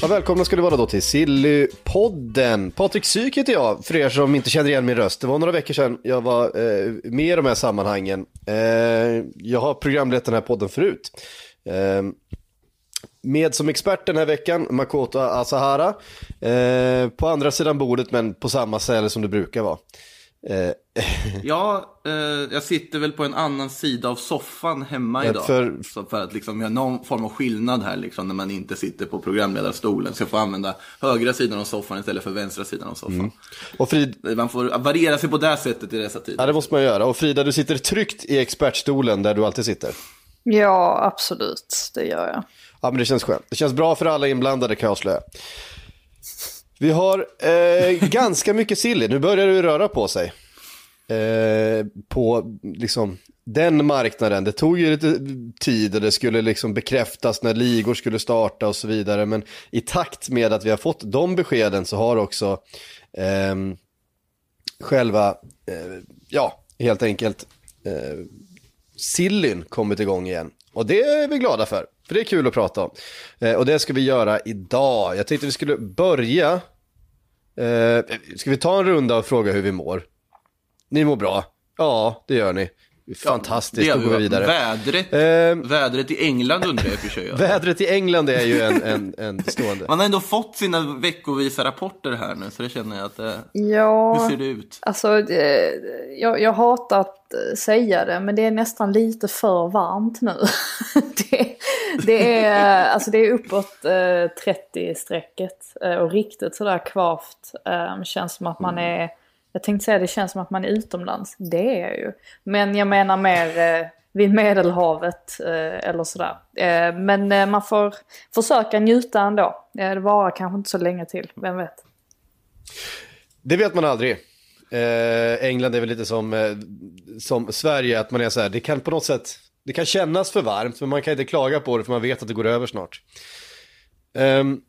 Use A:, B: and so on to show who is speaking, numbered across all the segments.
A: Ja, välkomna ska ni vara då till Sillypodden. Patrik Syk heter jag, för er som inte känner igen min röst. Det var några veckor sedan jag var eh, med i de här sammanhangen. Eh, jag har programlett den här podden förut. Eh, med som expert den här veckan, Makoto Asahara. Eh, på andra sidan bordet, men på samma ställe som det brukar vara. Eh,
B: Ja, eh, jag sitter väl på en annan sida av soffan hemma
A: Ja,
B: idag.
A: för-
B: Så för att liksom göra någon form av skillnad här liksom, när man inte sitter på programledarstolen. Så jag får använda högra sidan av soffan istället för vänstra sidan av soffan.
A: och Frid,
B: Man får variera sig på det här sättet i dessa
A: ja,
B: tider.
A: det måste man göra. Och Frida, du sitter tryggt i expertstolen där du alltid sitter.
C: Ja, absolut. Det gör jag.
A: Ja, men det känns skönt. Det känns bra för alla inblandade kan jag avslöja. Vi har eh, ganska mycket sill Nu börjar det ju röra på sig. Eh, på liksom den marknaden. Det tog ju lite tid och det skulle liksom bekräftas när ligor skulle starta och så vidare. Men i takt med att vi har fått de beskeden så har också eh, själva, eh, ja, helt enkelt eh, Sillyn kommit igång igen. Och det är vi glada för, för det är kul att prata om. Eh, och det ska vi göra idag. Jag tänkte vi skulle börja. Eh, ska vi ta en runda och fråga hur vi mår? Ni mår bra? Ja, det gör ni. Fantastiskt, då går vi vidare.
B: Vädret,
A: Eh,
B: vädret i England undrar jag för sig.
A: vädret i England är ju en, en, en stående.
B: Man har ändå fått sina veckovisa rapporter här nu, så det känner jag att... Eh,
C: Ja,
B: hur ser det ut?
C: alltså det, jag, jag hatar att eh, säga det, men det är nästan lite för varmt nu. det, det, är, alltså det är uppåt eh, 30-strecket eh, och riktigt sådär kvavt. Eh, känns som att man är, jag tänkte säga det känns som att man är utomlands. Det är jag ju. Men jag menar mer eh, vid Medelhavet eh, eller sådär. Eh, men eh, man får försöka njuta ändå. Eh, det varar kanske inte så länge till, vem vet.
A: Det vet man aldrig. Eh, England är väl lite som, eh, som Sverige, att man är så här, det kan på något sätt, det kan kännas för varmt, men man kan inte klaga på det för man vet att det går över snart. Ehm,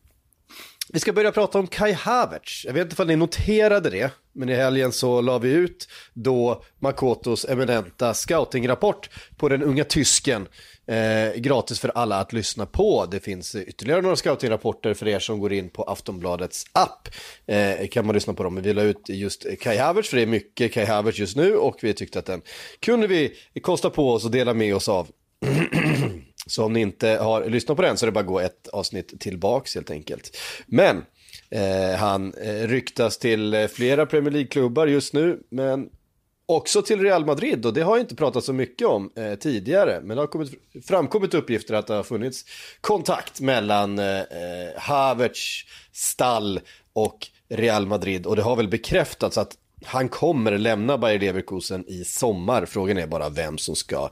A: vi ska börja prata om Kai Havertz. Jag vet inte om ni noterade det, men i helgen så la vi ut då Makotos eminenta scoutingrapport på den unga tysken. Eh, gratis för alla att lyssna på. Det finns ytterligare några scoutingrapporter för er som går in på Aftonbladets app. Eh, kan man lyssna på dem. Men vi la ut just Kai Havertz, för det är mycket Kai Havertz just nu och vi tyckte att den kunde vi kosta på oss och dela med oss av. Så om ni inte har lyssnat på den så är det bara att gå ett avsnitt tillbaks helt enkelt. Men eh, han eh, ryktas till eh, flera Premier League-klubbar just nu, men också till Real Madrid och det har jag inte pratat så mycket om eh, tidigare. Men det har kommit, framkommit uppgifter att det har funnits kontakt mellan eh, eh, Havertz, Stall och Real Madrid och det har väl bekräftats att han kommer lämna Bayer Leverkusen i sommar. Frågan är bara vem som ska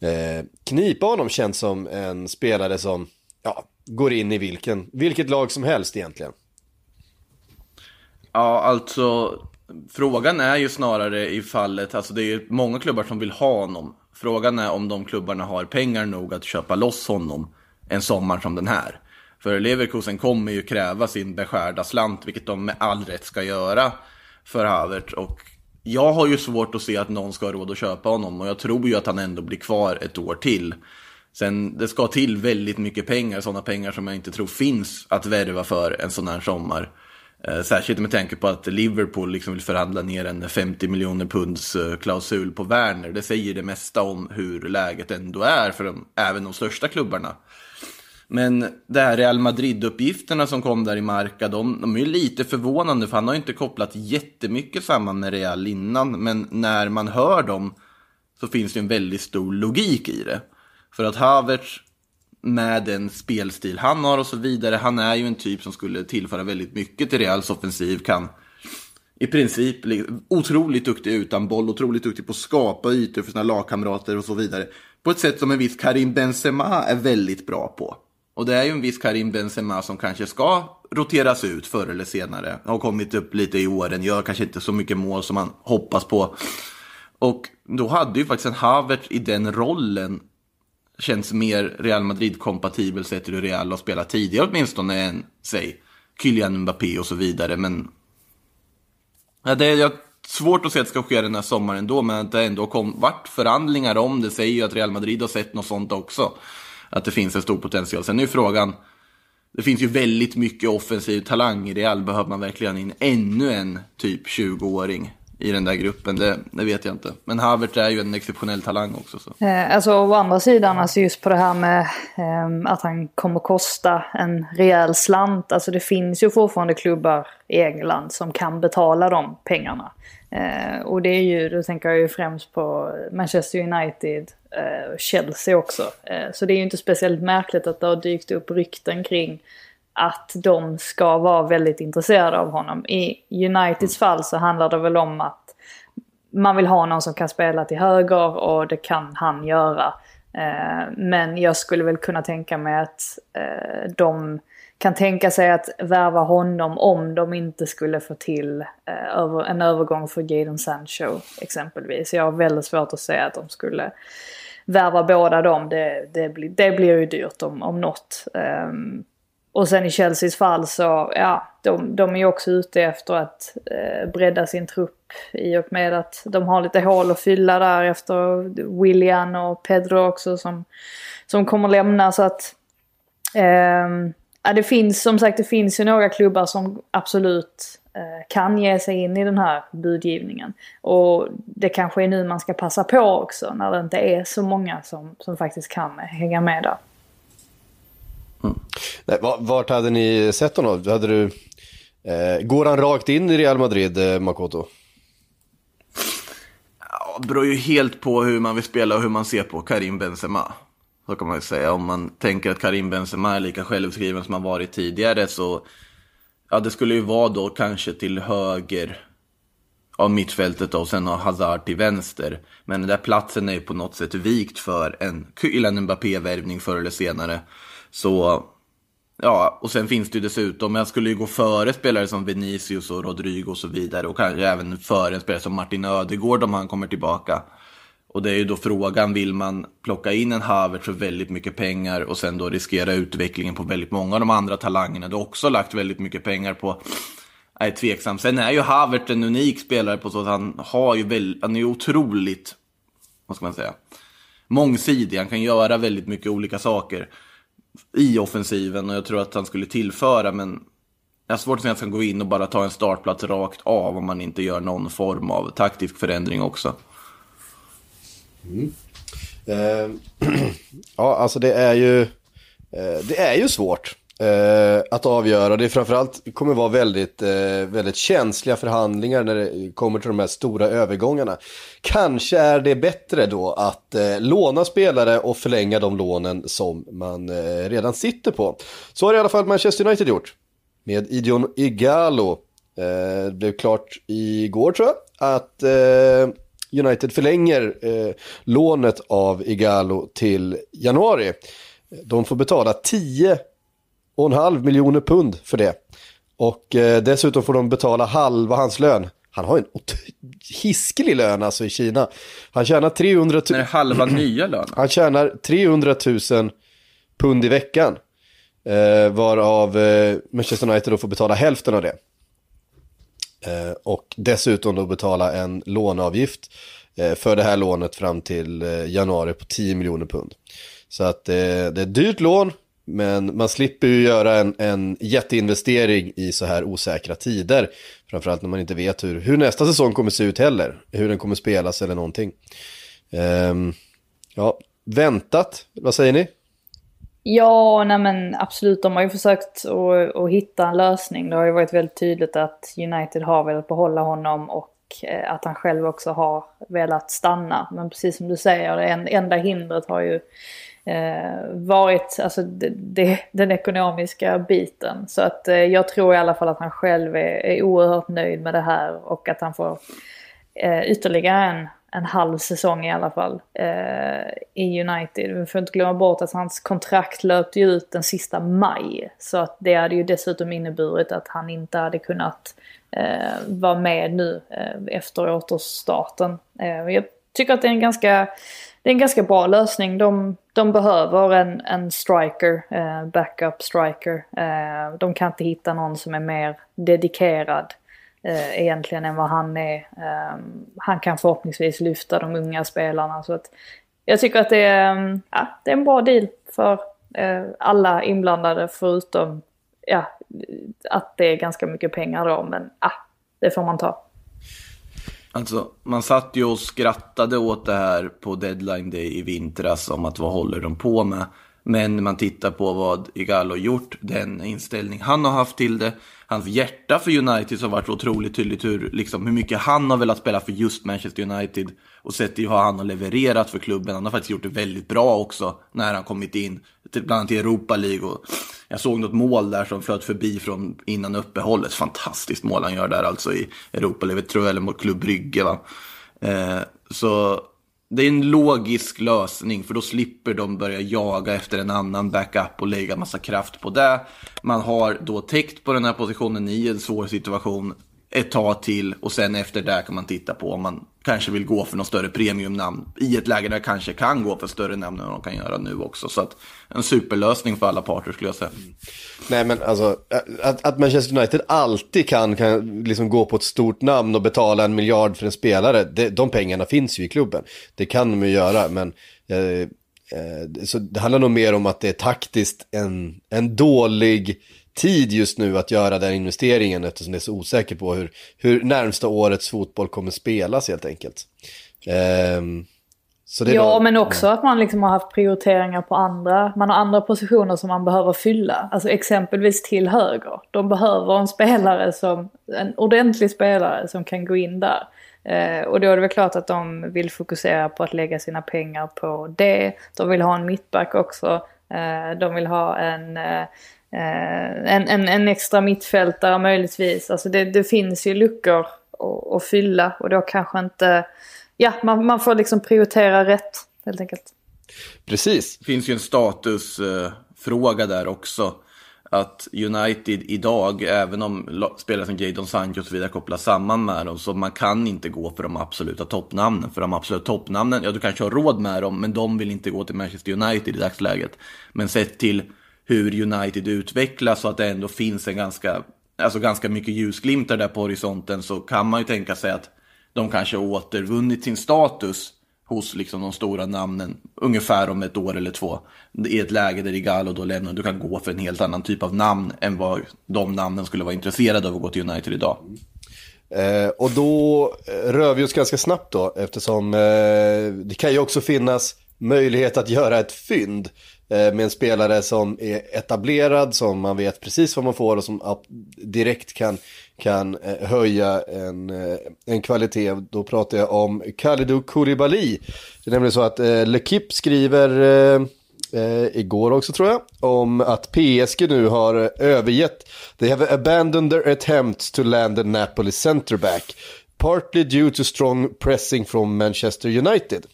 A: eh, knipa honom. Känns som en spelare som ja, går in i vilken, vilket lag som helst egentligen.
B: Ja, alltså frågan är ju snarare i fallet, alltså det är ju många klubbar som vill ha honom. Frågan är om de klubbarna har pengar nog att köpa loss honom en sommar som den här. För Leverkusen kommer ju kräva sin beskärda slant, vilket de med all rätt ska göra för Havertz. Och jag har ju svårt att se att någon ska ha råd att köpa honom och jag tror ju att han ändå blir kvar ett år till. Sen det ska till väldigt mycket pengar, sådana pengar som jag inte tror finns att värva för en sån här sommar. Eh, särskilt med tanke på att Liverpool liksom vill förhandla ner en 50 miljoner punds-klausul eh, på Werner. Det säger det mesta om hur läget ändå är för de, även de största klubbarna. Men det här Real Madrid-uppgifterna som kom där i Marca, de, de är ju lite förvånande för han har ju inte kopplat jättemycket samman med Real innan. Men när man hör dem så finns det en väldigt stor logik i det. För att Havertz med den spelstil han har och så vidare, han är ju en typ som skulle tillföra väldigt mycket till Reals offensiv, kan i princip otroligt duktig utan boll, otroligt duktig på att skapa ytor för sina lagkamrater och så vidare. På ett sätt som en viss Karim Benzema är väldigt bra på. Och det är ju en viss Karim Benzema som kanske ska roteras ut förr eller senare. Har kommit upp lite i åren, gör kanske inte så mycket mål som man hoppas på. Och då hade ju faktiskt en Havertz i den rollen känns mer Real Madrid-kompatibel sett till hur Real har spelat tidigare åtminstone än, säg, Kylian Mbappé och så vidare. Men ja, det är svårt att se att det ska ske den här sommaren ändå, men att det ändå kom, varit förhandlingar om det säger ju att Real Madrid har sett något sånt också. Att det finns en stor potential. Sen är ju frågan, det finns ju väldigt mycket offensiv talang i Real. Behöver man verkligen in ännu en typ 20-åring i den där gruppen? Det, det, vet jag inte. Men Havertz är ju en exceptionell talang också. Så.
C: Eh, alltså å andra sidan, alltså just på det här med eh, att han kommer kosta en rejäl slant. Alltså det finns ju fortfarande klubbar i England som kan betala de pengarna. Eh, och det är ju, då tänker jag ju främst på Manchester United, eh, Chelsea också. Eh, så det är ju inte speciellt märkligt att det har dykt upp rykten kring att de ska vara väldigt intresserade av honom. I Uniteds fall så handlar det väl om att man vill ha någon som kan spela till höger och det kan han göra. Eh, men jag skulle väl kunna tänka mig att eh, de kan tänka sig att värva honom om de inte skulle få till eh, en övergång för Jadon Sancho exempelvis. Jag har väldigt svårt att säga att de skulle värva båda dem. Det, det, blir, det blir ju dyrt om, om något. Um, och sen i Chelseas fall så, ja, de, de är ju också ute efter att eh, bredda sin trupp i och med att de har lite hål att fylla där efter William och Pedro också som, som kommer lämna så att Um, ja, det finns som sagt det finns ju några klubbar som absolut eh, kan ge sig in i den här budgivningen. Och det kanske är nu man ska passa på också när det inte är så många som, som faktiskt kan hänga med där.
A: Mm. Nej, vart hade ni sett honom? Hade du, eh, går han rakt in i Real Madrid, eh, Makoto?
B: Ja, det beror ju helt på hur man vill spela och hur man ser på Karim Benzema. Så kan man ju säga. Om man tänker att Karim Benzema är lika självskriven som han varit tidigare så Ja, det skulle ju vara då kanske till höger av mittfältet och sen har Hazard till vänster. Men den där platsen är ju på något sätt vikt för en Kylian Mbappé-värvning förr eller senare. Så, ja, och sen finns det ju dessutom, jag skulle ju gå före spelare som Vinicius och Rodrigo och så vidare. Och kanske även före en spelare som Martin Ödegård om han kommer tillbaka. Och det är ju då frågan, vill man plocka in en Havertz för väldigt mycket pengar och sen då riskera utvecklingen på väldigt många av de andra talangerna du också lagt väldigt mycket pengar på? Jag är tveksam. Sen är ju Havertz en unik spelare på så att han har ju väldigt, han är ju otroligt, vad ska man säga, mångsidig. Han kan göra väldigt mycket olika saker i offensiven och jag tror att han skulle tillföra men jag har svårt att säga att han ska gå in och bara ta en startplats rakt av om man inte gör någon form av taktisk förändring också.
A: Mm. Eh, ja, alltså det är ju, eh, det är ju svårt eh, att avgöra. Det är framförallt kommer vara väldigt, eh, väldigt känsliga förhandlingar när det kommer till de här stora övergångarna. Kanske är det bättre då att eh, låna spelare och förlänga de lånen som man eh, redan sitter på. Så har i alla fall Manchester United gjort. Med Idion Igalo. det blev klart igår tror jag att United förlänger eh, lånet av Igalo till januari. De får betala 10,5 miljoner pund för det. Och eh, dessutom får de betala halva hans lön. Han har en hiskelig lön alltså i Kina. Han tjänar 300 000...
B: Är det halva nya lön?
A: Han tjänar 300 000 pund i veckan. Eh, varav eh, Manchester United då får betala hälften av det. Eh, och dessutom då betala en låneavgift eh, för det här lånet fram till eh, januari på 10 miljoner pund. Så att det är ett dyrt lån, men man slipper ju göra en, en jätteinvestering i så här osäkra tider. Framförallt när man inte vet hur, hur nästa säsong kommer se ut heller. Hur den kommer spelas eller någonting. Um, ja, väntat, vad säger ni?
C: Ja, nej men absolut. De har ju försökt att, att hitta en lösning. Det har ju varit väldigt tydligt att United har velat behålla honom och eh, att han själv också har velat stanna. Men precis som du säger, det enda hindret har ju eh, varit alltså, det, det, den ekonomiska biten. Så att eh, jag tror i alla fall att han själv är, är oerhört nöjd med det här och att han får ytterligare en en halv säsong i alla fall eh, i United. Vi får inte glömma bort att hans kontrakt löpte ju ut den sista maj. Så att det hade ju dessutom inneburit att han inte hade kunnat eh, vara med nu eh, efter återstarten. Eh, jag tycker att det är en ganska, det är en ganska bra lösning. De, de behöver en, en striker, eh, backup striker. Eh, de kan inte hitta någon som är mer dedikerad eh, egentligen än vad han är. Eh, han kan förhoppningsvis lyfta de unga spelarna. Så att jag tycker att det är, mm, ja, det är en bra deal för eh, alla inblandade förutom ja, att det är ganska mycket pengar då. Men ja, det får man ta.
B: Alltså, man satt ju och skrattade åt det här på deadline day i vintras om att vad håller de på med. Men när man tittar på vad Igalo gjort, den inställning han har haft till det, hans hjärta för United har varit otroligt tydligt hur, liksom, hur mycket han har velat spela för just Manchester United och sett till hur han har levererat för klubben. Han har faktiskt gjort det väldigt bra också när han kommit in, till, bland annat i Europa League. Och jag såg något mål där som flöt förbi från innan uppehållet. Fantastiskt mål han gör där alltså i Europa League, tror jag, eller mot Klubb Brygge. Va? Eh, så det är en logisk lösning för då slipper de börja jaga efter en annan backup och lägga massa kraft på det. Man har då täckt på den här positionen i en svår situation ett tag till och sen efter det kan man titta på om man kanske vill gå för något större premiumnamn i ett läge där jag kanske kan gå för större namn än vad de kan göra nu också. Så att en superlösning för alla parter skulle jag säga. Mm.
A: Nej men alltså, att, att Manchester United alltid kan, kan liksom gå på ett stort namn och betala en miljard för en spelare, det, de pengarna finns ju i klubben. Det kan de ju göra, men eh, eh, så det handlar nog mer om att det är taktiskt en, en dålig tid just nu att göra den investeringen eftersom det är så osäker på hur, hur närmsta årets fotboll kommer spelas helt enkelt. Um,
C: ja, nog, men också ja. att man liksom har haft prioriteringar på andra, man har andra positioner som man behöver fylla. Alltså exempelvis till höger. De behöver en spelare som, en ordentlig spelare som kan gå in där. Eh, och då är det väl klart att de vill fokusera på att lägga sina pengar på det. De vill ha en mittback också. Eh, de vill ha en Eh, en, en, en extra mittfältare möjligtvis. Alltså det, det finns ju luckor att, att fylla och då kanske inte... Ja, man, man får liksom prioritera rätt helt enkelt.
A: Precis.
B: Det finns ju en statusfråga där också. Att United idag, även om spelare som Jadon Sancho och så vidare kopplas samman med dem, så man kan inte gå för de absoluta toppnamnen. För de absoluta toppnamnen, ja du kanske har råd med dem, men de vill inte gå till Manchester United i dagsläget. Men sett till hur United utvecklas och att det ändå finns en ganska, alltså ganska mycket ljusglimtar där på horisonten så kan man ju tänka sig att de kanske har återvunnit sin status hos liksom de stora namnen ungefär om ett år eller två. I ett läge där Igalo då lämnar, du kan gå för en helt annan typ av namn än vad de namnen skulle vara intresserade av att gå till United idag.
A: Eh, och då eh, rör vi oss ganska snabbt då eftersom eh, det kan ju också finnas möjlighet att göra ett fynd. Eh, med en spelare som är etablerad, som man vet precis vad man får och som direkt kan, kan eh, höja en, eh, en kvalitet. Då pratar jag om Kalidou Koulibaly. Det är nämligen så att eh, Lekip skriver eh, igår också tror jag, om att PSG nu har övergett, they have abandoned their attempts to land a Napoli centerback. partly due to strong pressing from Manchester United.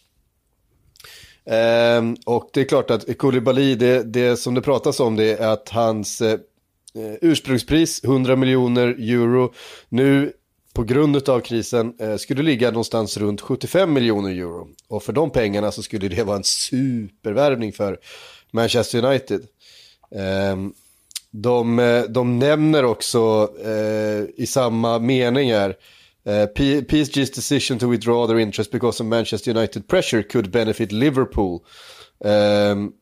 A: Ehm, och det är klart att Koulibaly, det, det som det pratas om det är att hans eh, eh ursprungspris, 100 miljoner euro, nu på grund av krisen eh, skulle ligga någonstans runt 75 miljoner euro. Och för de pengarna så skulle det vara en supervärvning för Manchester United. Ehm, eh, de, de nämner också eh, i samma meningar Eh, uh, PSG's decision to withdraw their interest because of Manchester United pressure could benefit Liverpool. Um,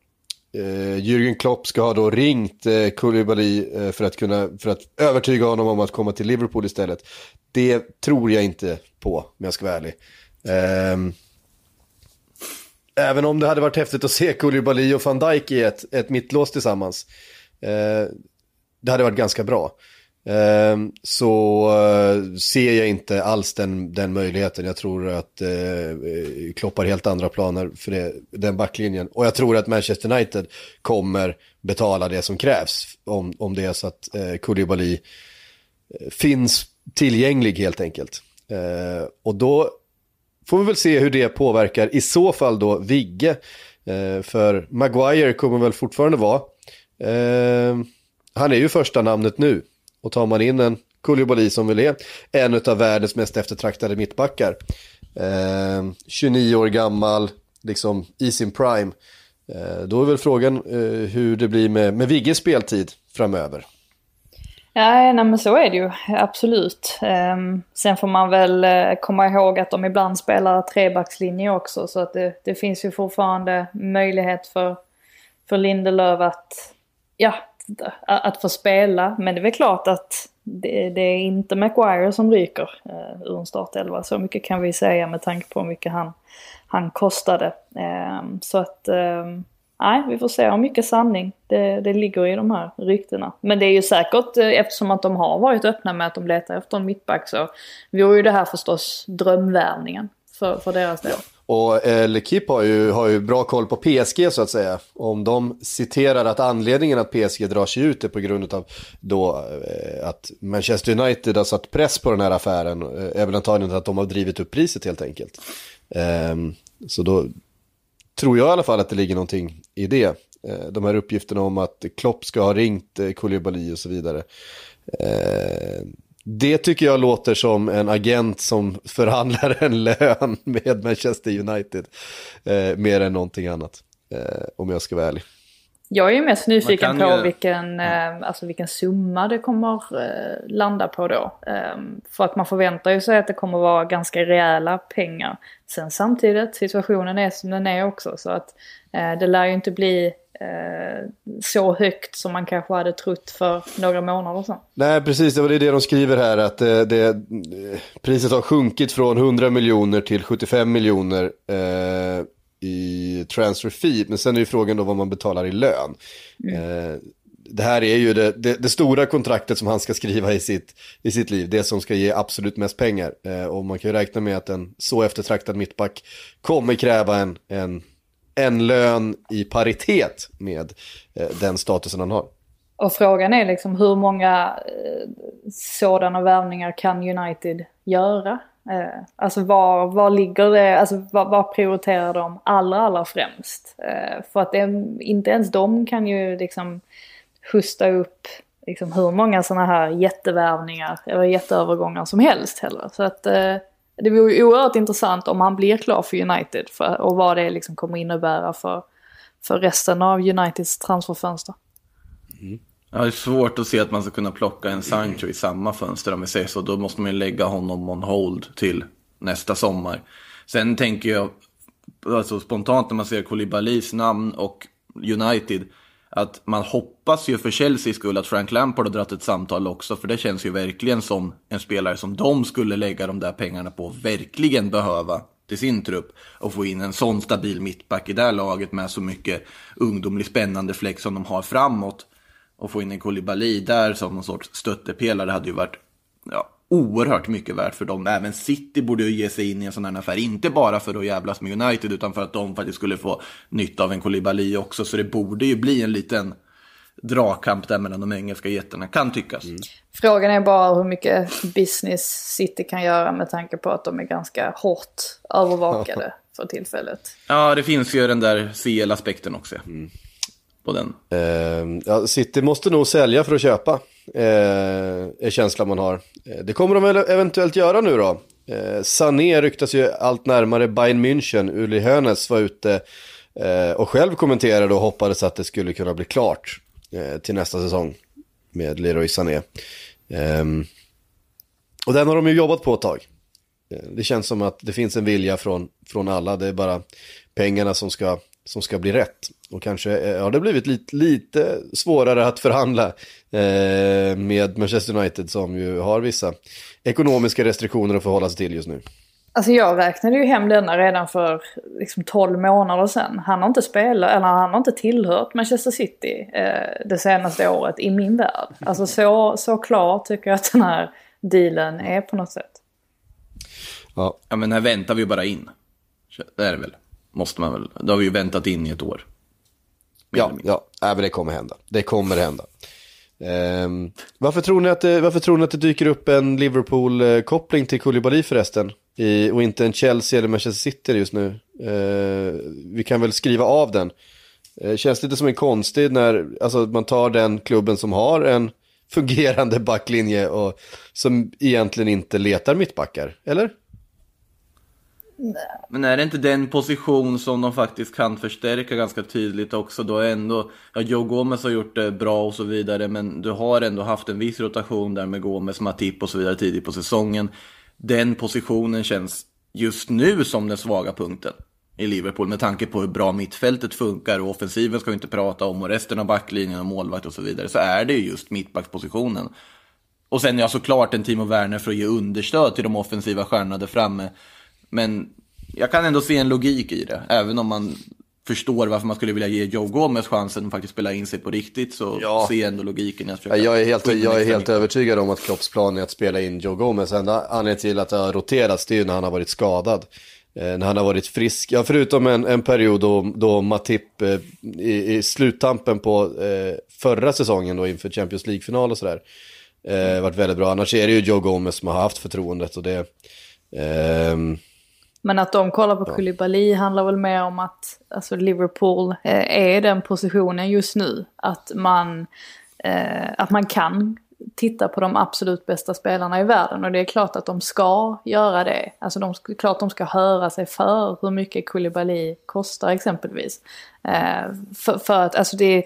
A: uh, Jürgen Klopp ska ha då ringt uh, Koulibaly uh, för, att kunna, för att övertyga honom om att komma till Liverpool istället. Det tror jag inte på, om jag ska vara ärlig. Um, även om det hade varit häftigt att se Koulibaly och van Dijk i ett, ett mittlås tillsammans. Uh, det hade varit ganska bra. Ehm, så eh, ser jag inte alls den, den möjligheten. Jag tror att det Klopp har helt andra planer för det, den backlinjen. Och jag tror att Manchester United kommer betala det som krävs om, om det är så att uh, Koulibaly finns tillgänglig helt enkelt. Och då får vi väl se hur det påverkar i så fall då Vigge. Eh, för Maguire kommer väl fortfarande vara. Ehm, han är ju första namnet nu. Och tar man in en Koulibaly som väl är en av världens mest eftertraktade mittbackar. Eh, 29 år gammal, liksom i sin prime. Eh, då är väl frågan eh, hur det blir med, med Vigges speltid framöver.
C: Ja, nej, men så är det ju absolut. Um, sen får man väl uh, komma ihåg att de ibland spelar trebackslinje också så att det, det finns ju fortfarande möjlighet för, för Lindelöf att, ja, att få spela. Men det är väl klart att det, det är inte Maguire som ryker uh, ur en startelva. Så mycket kan vi säga med tanke på hur mycket han, han kostade. Um, så att um, nej, vi får se hur mycket sanning det, det ligger i de här ryktena. Men det är ju säkert, eh, eftersom att de har varit öppna med att de letar efter en mittback så vore ju det här förstås drömvärvningen för, för deras del.
A: Och eh, L'Equipe har ju, har ju bra koll på PSG så att säga. Om de citerar att anledningen att PSG drar sig ut är på grund av då eh, att Manchester United har satt press på den här affären. Eh, även antagligen att de har drivit upp priset helt enkelt. Eh, så då tror jag i alla fall att det ligger någonting i det. Eh, de här uppgifterna om att Klopp ska ha ringt eh, Koulibaly och så vidare. Ehm, Eh, det tycker jag låter som en agent som förhandlar en lön med Manchester United. mer än någonting annat. om jag ska vara ärlig.
C: Jag är ju mest nyfiken på
B: ju...
C: vilken, eh, alltså vilken summa det kommer eh, landa på då. Eh, för att man förväntar ju sig att det kommer vara ganska rejäla pengar. Sen samtidigt, situationen är som den är också så att eh, det lär ju inte bli eh, så högt som man kanske hade trott för några månader sedan.
A: Nej, precis. Det var det de skriver här. Att det, eh, det, priset har sjunkit från 100 miljoner till 75 miljoner eh, i transfer fee. Men sen är ju frågan då vad man betalar i lön. Mm. Eh, det här är ju det, det, det, stora kontraktet som han ska skriva i sitt, i sitt liv. Det som ska ge absolut mest pengar. Eh, och man kan ju räkna med att en så eftertraktad mittback kommer kräva en, en, en lön i paritet med eh, den statusen han har.
C: Och frågan är liksom hur många eh, sådana värvningar kan United göra? Eh, alltså var, var ligger det, alltså vad, var prioriterar de allra, allra främst? Eh, för att det, inte ens de kan ju liksom husta upp liksom hur många sådana här jättevärvningar eller jätteövergångar som helst heller. Så att eh, det vore oerhört intressant om han blir klar för United för, och vad det liksom kommer innebära för, för resten av Uniteds transferfönster.
B: Mm. Ja, det är svårt att se att man ska kunna plocka en Sancho i samma fönster om vi säger så. Då måste man ju lägga honom on hold till nästa sommar. Sen tänker jag, alltså spontant när man ser Kolibalis namn och United, att man hoppas ju för Chelseas skull att Frank Lampard har dragit ett samtal också, för det känns ju verkligen som en spelare som de skulle lägga de där pengarna på, verkligen behöva till sin trupp och få in en sån stabil mittback i det här laget med så mycket ungdomlig spännande fläck som de har framåt. Och få in en Koulibaly där som någon sorts stöttepelare hade ju varit ja, oerhört mycket värt för dem. Även City borde ju ge sig in i en sån här affär, inte bara för att jävlas med United utan för att de faktiskt skulle få nytta av en Koulibaly också. Så det borde ju bli en liten dragkamp där mellan de engelska jättarna, kan tyckas. Mm.
C: Frågan är bara hur mycket business City kan göra med tanke på att de är ganska hårt övervakade för tillfället.
B: Ja, det finns ju den där CL-aspekten också. Mm på den.
A: Eh, ja, City måste nog sälja för att köpa, eh, är känslan man har. Eh, det kommer de väl eventuellt göra nu då. Eh, Sané ryktas ju allt närmare Bayern München. Uli Hoeneß var ute eh, och själv kommenterade och hoppades att det skulle kunna bli klart eh, till nästa säsong med Leroy Sané. Ehm, och den har de ju jobbat på ett tag. Eh, det känns som att det finns en vilja från, från alla. Det är bara pengarna som ska som ska bli rätt. Och kanske eh, har det blivit lite, lite svårare att förhandla eh, med Manchester United som ju har vissa ekonomiska restriktioner att förhålla sig till just nu.
C: Alltså jag räknade ju hem denna redan för liksom 12 månader sedan. Han har inte spelat, eller han har inte tillhört Manchester City eh, det senaste året i min värld. Alltså så, så klar tycker jag att den här dealen är på något sätt.
B: Ja, ja men här väntar vi bara in. Det är det väl. Måste man väl. Det har vi ju väntat in i ett år.
A: Ja, ja. Äh, det kommer hända. Det kommer hända. Um, varför, tror ni att det, varför tror ni att det dyker upp en Liverpool-koppling till Koulibaly förresten? i, och inte en Chelsea eller Manchester City just nu. Eh, vi kan väl skriva av den. Eh, känns lite som en konstig när alltså, man tar den klubben som har en fungerande backlinje och som egentligen inte letar mittbackar, eller?
B: Men är det inte den position som de faktiskt kan förstärka ganska tydligt också? Då är ändå, ja, Joe Gomez har gjort det bra och så vidare, men du har ändå haft en viss rotation där med Gomez, Matip och så vidare tidigt på säsongen. Den positionen känns just nu som den svaga punkten i Liverpool med tanke på hur bra mittfältet funkar och offensiven ska vi inte prata om och resten av backlinjen och målvakt och så vidare så är det ju just mittbackspositionen. Och sen ja såklart en Timo Werner för att ge understöd till de offensiva stjärnorna där framme. Men jag kan ändå se en logik i det, även om man förstår varför man skulle vilja ge Joe Gomez chansen att faktiskt spela in sig på riktigt så
A: Ja.
B: ser jag ändå logiken i att försöka
A: Jag är helt, jag är helt övertygad om att Klopps plan är att spela in Joe Gomez. Enda anledningen till att det har roterats det är ju när han har varit skadad. Eh, när han har varit frisk, ja förutom en, en period då, då Matip eh, i, i sluttampen på eh, förra säsongen då inför Champions League-final och sådär. Eh, varit väldigt bra, annars är det ju Joe Gomez som har haft förtroendet och det... ehm,
C: Men att de kollar på Koulibaly handlar väl mer om att alltså Liverpool eh, är i den positionen just nu. Att man, eh, att man kan titta på de absolut bästa spelarna i världen. Och det är klart att de ska göra det. Alltså de, klart de ska höra sig för hur mycket Koulibaly kostar exempelvis. Eh, för, för att, alltså det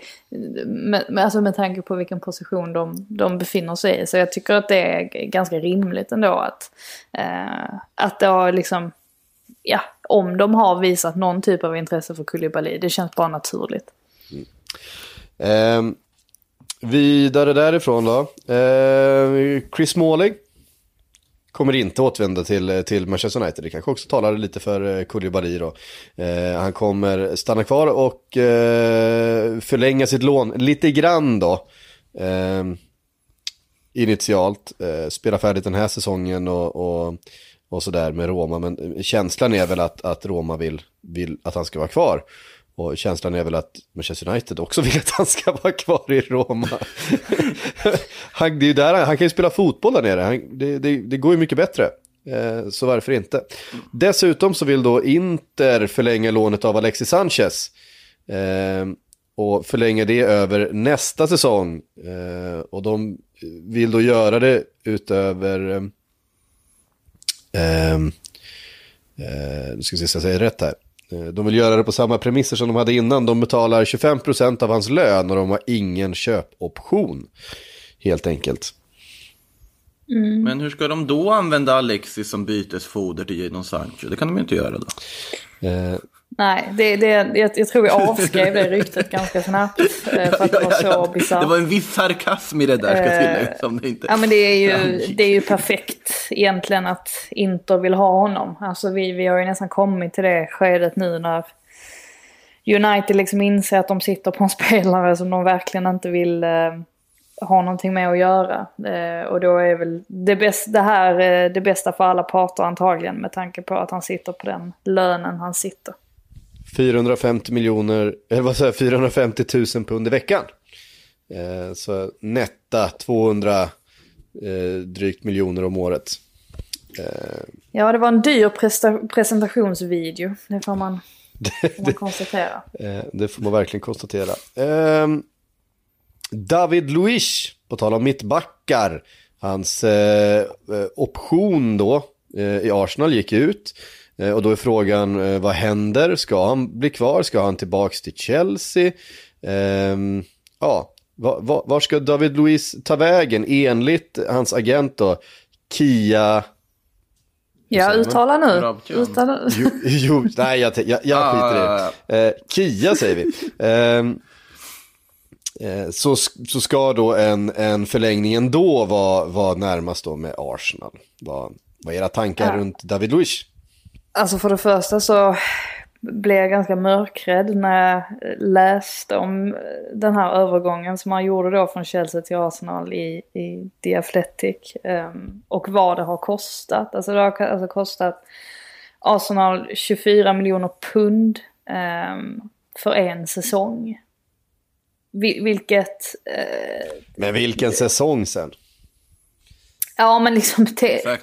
C: med, alltså med tanke på vilken position de, de befinner sig i. Så jag tycker att det är ganska rimligt ändå att, eh, att det har liksom ja, om de har visat någon typ av intresse för Kulibali. Det känns bara naturligt. Mm.
A: Ehm, vidare därifrån då. Eh, Chris Smalling kommer inte återvända till, till Manchester United. Det kanske också talar lite för eh, Koulibaly då. Eh, han kommer stanna kvar och eh, förlänga sitt lån lite grann då. Eh, initialt. Eh, spela färdigt den här säsongen och, och, och sådär med Roma. Men känslan är väl att, att Roma vill, vill att han ska vara kvar. Och känslan är väl att Manchester United också vill att han ska vara kvar i Roma. han, det är ju där, han, han kan ju spela fotboll där nere, han, det, det, det går ju mycket bättre. Eh, så varför inte? Dessutom så vill då Inter förlänga lånet av Alexis Sanchez. Eh, och förlänga det över nästa säsong. Eh, och de vill då göra det utöver... Eh, ehm, eh, nu ska vi se så jag säger rätt här. Eh, De vill göra det på samma premisser som de hade innan. De betalar 25% av hans lön och de har ingen köpoption. Helt enkelt.
B: Men hur ska de då använda Alexis som bytesfoder till Jadon Sancho? Det kan de ju inte göra då.
A: Eh,
C: Nej, det, det, jag, jag tror vi avskrev det ryktet ganska snabbt. eh, För att det var så bisarrt.
B: Det var en viss sarkasm i det där, ska
C: Eh,
B: tilläggas. Som det inte
C: Ja men det är, ju, det är ju perfekt egentligen att Inter vill ha honom. Alltså vi, vi har ju nästan kommit till det skedet nu när United liksom inser att de sitter på en spelare som de verkligen inte vill eh, ha någonting med att göra. Eh, och då är väl det, bäst, det här eh, det bästa för alla parter antagligen med tanke på att han sitter på den lönen han sitter.
A: 450 miljoner, eller vad säger jag, 450 000 pund i veckan. Eh, så netta 200 eh, drygt miljoner om året.
C: Ja det var en dyr presentationsvideo. Det får man, får man konstatera.
A: Eh, det får man verkligen konstatera. Ehm, David Luiz, på tal om mittbackar, hans eh, eh, option då eh, i Arsenal gick ut. Eh, och då är frågan, eh, vad händer? Ska han bli kvar? Ska han tillbaks till Chelsea? Ehm, ja, va, va, var ska David Luiz ta vägen enligt hans agent då? Kia...
C: Ja uttala nu. Uttala.
A: Jo, jo nej jag, jag, jag
B: Ah,
A: skiter i det. Eh, Kia säger vi. Ehm, eh, så, så ska då en, en förlängning ändå vara, vara närmast då med Arsenal. Vad, vad är era tankar
C: Ja.
A: runt David Luiz?
C: Alltså för det första så blev jag ganska mörkrädd när jag läste om den här övergången som han gjorde då från Chelsea till Arsenal i, i The Athletic. Um, och vad det har kostat. Alltså det har alltså kostat Arsenal 24 miljoner pund um, för en säsong. Vil- vilket Uh,
A: Men vilken säsong sen.
C: Ja men liksom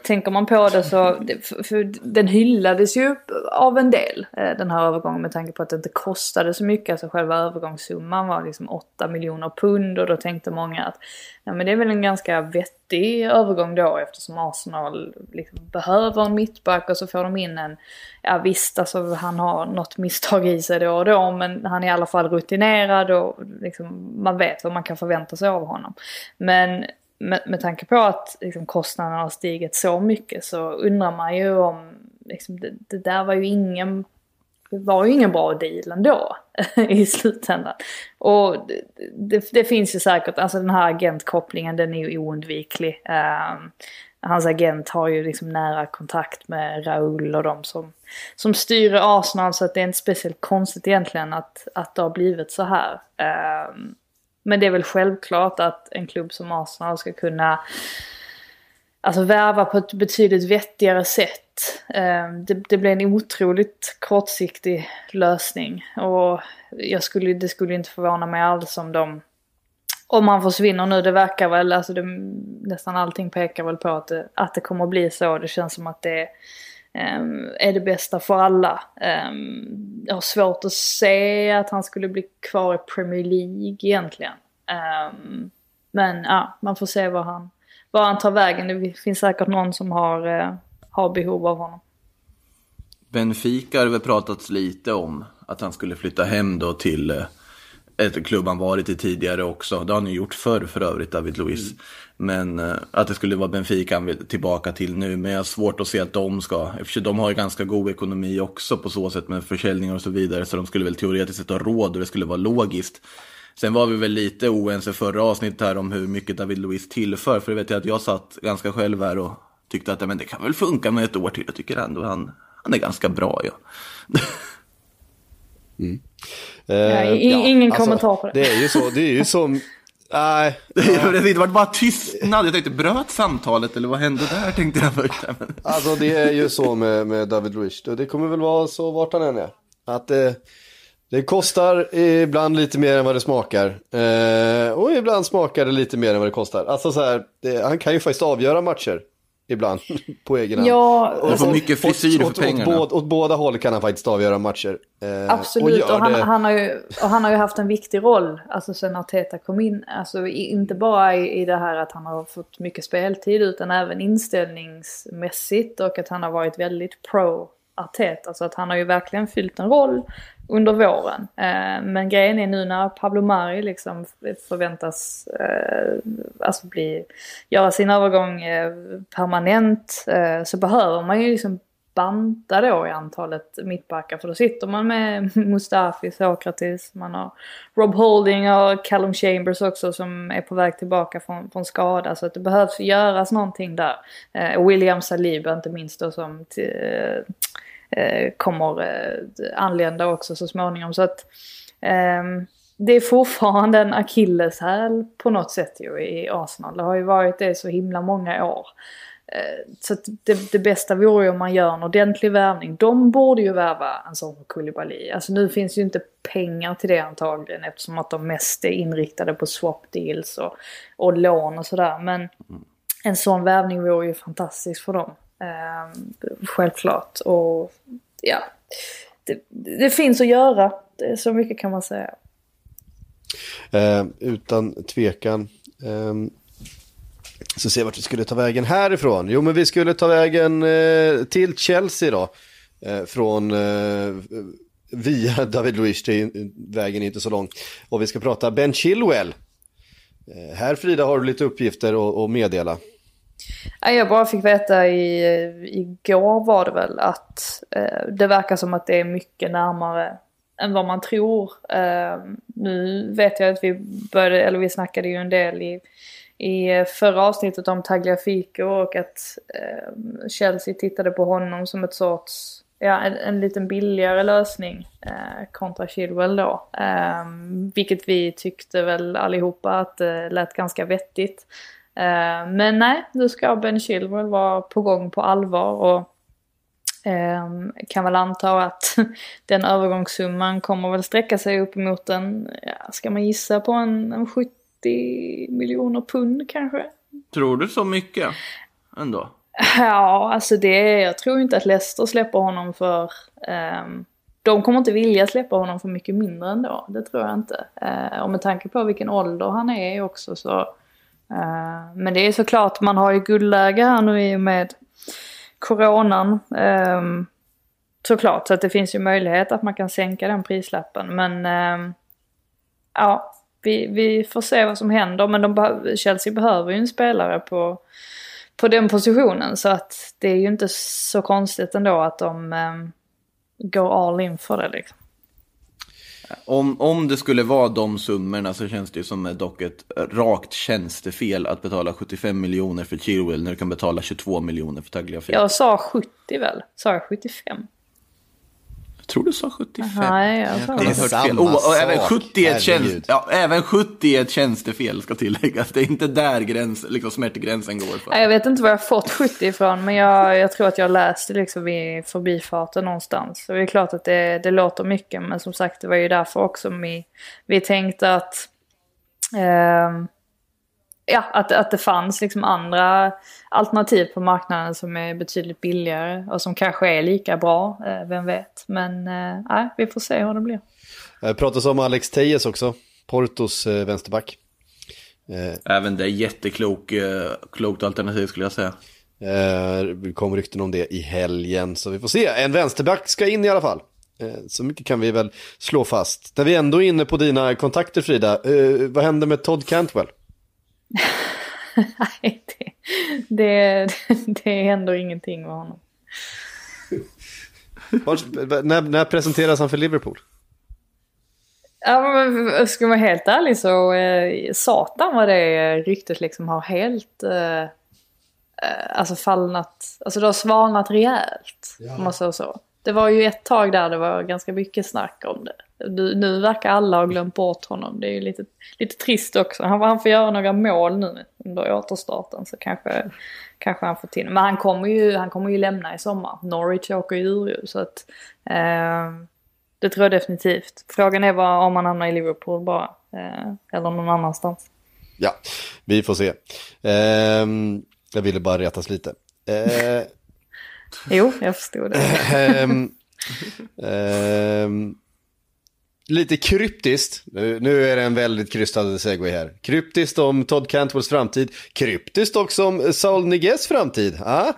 C: tänker man på det så, för den hyllades ju av en del eh, den här övergången med tanke på att det inte kostade så mycket. Alltså själva övergångssumman var liksom 8 miljoner pund och då tänkte många att ja, men det är väl en ganska vettig övergång då eftersom Arsenal liksom behöver en mittback och så får de in en, ja visst alltså han har något misstag i sig då och då men han är i alla fall rutinerad och liksom, man vet vad man kan förvänta sig av honom. Men med, med tanke på att liksom, kostnaderna har stigit så mycket så undrar man ju om liksom, det, det där var ju ingen det var ju ingen bra deal ändå i slutändan. Och det, det, det finns ju säkert, alltså den här agentkopplingen den är ju oundviklig. Ehm, hans agent har ju liksom nära kontakt med Raul och de som, som styr Arsenal så att det är inte speciellt konstigt egentligen att, att det har blivit så här. Ehm, men det är väl självklart att en klubb som Arsenal ska kunna alltså värva på ett betydligt vettigare sätt. Ehm, det, det blir en otroligt kortsiktig lösning. Och jag skulle, det skulle inte förvåna mig alls om de om han försvinner nu, det verkar väl, alltså det, nästan allting pekar väl på att det, att det kommer att bli så. Det känns som att det Ehm, är det bästa för alla. Ehm, jag har svårt att se att han skulle bli kvar i Premier League egentligen. Ehm, men ja, man får se var han, var han tar vägen. Det finns säkert någon som har, eh, har behov av honom.
B: Benfica har det väl pratats lite om att han skulle flytta hem då till eh, ett klubb han varit i tidigare också. Det har han ju gjort förr för övrigt, David Luiz. Men eh, att det skulle vara Benfica han vill tillbaka till nu. Men jag har svårt att se att de ska, eftersom de har ju ganska god ekonomi också på så sätt med försäljningar och så vidare. Så de skulle väl teoretiskt sett ha råd och det skulle vara logiskt. Sen var vi väl lite oense förra avsnittet här om hur mycket David Luiz tillför. För det vet jag att jag satt ganska själv här och tyckte att men det kan väl funka med ett år till. Jag tycker ändå han, han är ganska bra. Ja.
A: Eh,
C: Ja, i- ingen kommentar på det.
A: Det är ju så, det är ju så, nej.
B: Det var bara tystnad. Jag tänkte, bröt samtalet eller vad hände där? Tänkte jag först.
A: Alltså det är ju så med, med David Luiz. Det kommer väl vara så vart han än är. Att det, det kostar ibland lite mer än vad det smakar. Eh, och ibland smakar det lite mer än vad det kostar. Alltså så här, det, han kan ju faktiskt avgöra matcher. Ibland, på egen hand.
C: Ja,
B: Du får mycket frisyr för
A: åt,
B: pengarna.
A: Åt, åt, åt båda håll kan han faktiskt avgöra matcher. Eh,
C: Absolut, och,
A: gör
C: han, han, har ju, och han har ju haft en viktig roll alltså sen Arteta kom in. Alltså i- inte bara i, i det här att han har fått mycket speltid utan även inställningsmässigt och att han har varit väldigt pro Arteta. Så alltså att han har ju verkligen fyllt en roll under våren. Eh, men grejen är nu när Pablo Mari liksom förväntas eh, alltså bli, göra sin övergång eh, permanent eh, så behöver man ju liksom banta då i antalet mittbackar. För då sitter man med Mustafi, Sokratis, man har Rob Holding och Callum Chambers också som är på väg tillbaka från, från skada. Så att det behövs göras någonting där. Eh, William Saliba inte minst då som till, eh, kommer eh, anlända också så småningom. Så att ehm, det är fortfarande en akilleshäl på något sätt ju i Arsenal. Det har ju varit det så himla många år. Eh, Så det, det bästa vore ju om man gör en ordentlig värvning. De borde ju värva en sån Koulibaly. Alltså nu finns ju inte pengar till det antagligen eftersom att de mest är inriktade på swap deals och, och lån och sådär. Men en sån värvning vore ju fantastisk för dem. Eh, självklart. Och ja, det, det finns att göra. Det är så mycket kan man säga.
A: Eh, utan tvekan. Eh, så se vart vi skulle ta vägen härifrån. Jo men vi skulle ta vägen eh, till Chelsea då. Eh, från eh, via David Luiz, det är, vägen är inte så lång. Och vi ska prata Ben Chilwell. Eh, här Frida har du lite uppgifter att meddela.
C: Jag bara fick veta i, igår var det väl att eh, det verkar som att det är mycket närmare än vad man tror. Eh, nu vet jag att vi började, eller vi snackade ju en del i, i förra avsnittet om Tagliafico och att eh, Chelsea tittade på honom som ett sorts, ja en, en liten billigare lösning eh, kontra Chilwell då. Eh, vilket vi tyckte väl allihopa att det lät ganska vettigt. Eh, men nej, nu ska Ben Chilwell vara på gång på allvar och ehm, kan väl anta att den övergångssumman kommer väl sträcka sig upp mot en, ja, ska man gissa på en, en 70 miljoner pund kanske?
B: Tror du så mycket? ändå.
C: Ja, alltså det, jag tror inte att Leicester släpper honom för... ehm, de kommer inte vilja släppa honom för mycket mindre ändå. Det tror jag inte. Uh, och med tanke på vilken ålder han är också så... Eh, men det är såklart, man har ju guldläge här nu i och med coronan. Ehm, såklart, så att det finns ju möjlighet att man kan sänka den prislappen. Men ehm, ja, vi, vi får se vad som händer. Men de Chelsea behöver ju en spelare på på den positionen. Så att det är ju inte så konstigt ändå att de ehm, går all in för det liksom.
B: Om, om det skulle vara de summorna så känns det ju som dock ett rakt tjänstefel att betala 75 miljoner för Chilwell när du kan betala 22 miljoner för Tagliafico.
C: Jag sa 70 väl? Sa jag 75?
B: Jag tror du sa 75.
C: Nej, jag
B: Det är hört fel. Oh, och även,
A: sak.
B: 70 är ett tjänst,
A: Herregud.
B: ja, även 70 är ett tjänstefel ska tilläggas. Det är inte där gräns, liksom smärtgränsen går. För.
C: Jag vet inte var jag fått 70 ifrån men jag, jag tror att jag läste liksom vid förbifarten någonstans. Så det är klart att det, det låter mycket men som sagt det var ju därför också vi, vi tänkte att ehm, ja, att, att det fanns liksom andra alternativ på marknaden som är betydligt billigare och som kanske är lika bra, eh, vem vet. Men eh, nej, vi får se hur det blir.
A: Det pratas om Alex Tejes också, Portos eh, vänsterback. Eh,
B: Även det är jätteklok, eh, klokt alternativ skulle jag säga.
A: Eh, Det kom rykten om det i helgen, så vi får se. En vänsterback ska in i alla fall. Eh, Så mycket kan vi väl slå fast. När vi ändå är inne på dina kontakter Frida, eh, vad händer med Todd Cantwell?
C: Nej, det, det, det händer ingenting med honom.
A: Var, när, när presenteras han för Liverpool?
C: Ja, men ska man vara helt ärlig så eh, satan vad det ryktet liksom har helt eh, eh, alltså fallnat, alltså det har svalnat rejält. Om man säger så. Det var ju ett tag där det var ganska mycket snack om det. Nu, nu verkar alla ha glömt bort honom. Det är ju lite, lite trist också. Han, han får göra några mål nu under återstarten så kanske, kanske han får till Men han kommer ju, han kommer ju lämna i sommar. Norwich åker ju ur ju så att eh, det tror jag definitivt. Frågan är vad, om han hamnar i Liverpool bara. Eh, eller någon annanstans.
A: Ja, vi får se. Eh, jag ville bara retas lite. Eh,
C: Jo, jag förstod det.
A: ehm, ehm, lite kryptiskt, nu, nu är det en väldigt krystad segway här. Kryptiskt om Todd Cantwells framtid, kryptiskt också om Saul Niguez framtid. Ah?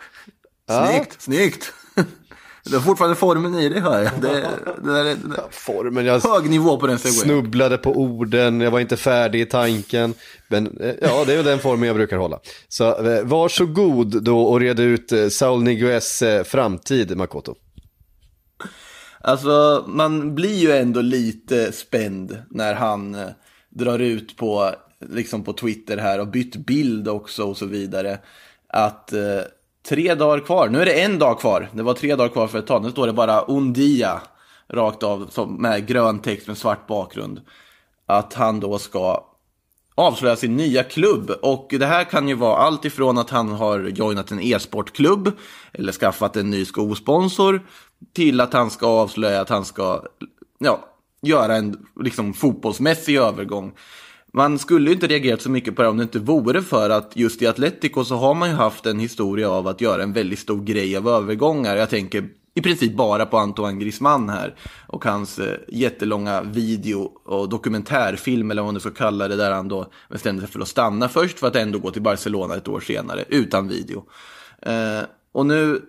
B: Snyggt, snyggt. Du har fortfarande formen i dig hör jag. Det, det där är, det där.
A: Formen, jag
B: Hög nivå på den segwayen.
A: snubblade på orden, jag var inte färdig i tanken. Men eh, ja, det är den formen jag brukar hålla. Så eh, varsågod då och reda ut eh, Saul Niguez framtid, Makoto.
B: Alltså, man blir ju ändå lite spänd när han drar ut på, liksom på Twitter här och bytt bild också och så vidare. Att tre dagar kvar, nu är det en dag kvar, det var tre dagar kvar för ett tag, nu står det bara Undia rakt av med grön text med svart bakgrund. Att han då ska avslöja sin nya klubb. Och det här kan ju vara allt ifrån att han har joinat en e-sportklubb eller skaffat en ny skosponsor till att han ska avslöja att han ska ja, göra en liksom, fotbollsmässig övergång. Man skulle ju inte reagerat så mycket på det om det inte vore för att just i Atletico så har man ju haft en historia av att göra en väldigt stor grej av övergångar. Jag tänker i princip bara på Antoine Griezmann här och hans eh, jättelånga video och dokumentärfilm eller vad man nu ska kalla det där han då bestämde sig för att stanna först för att ändå gå till Barcelona ett år senare utan video. Eh, och nu,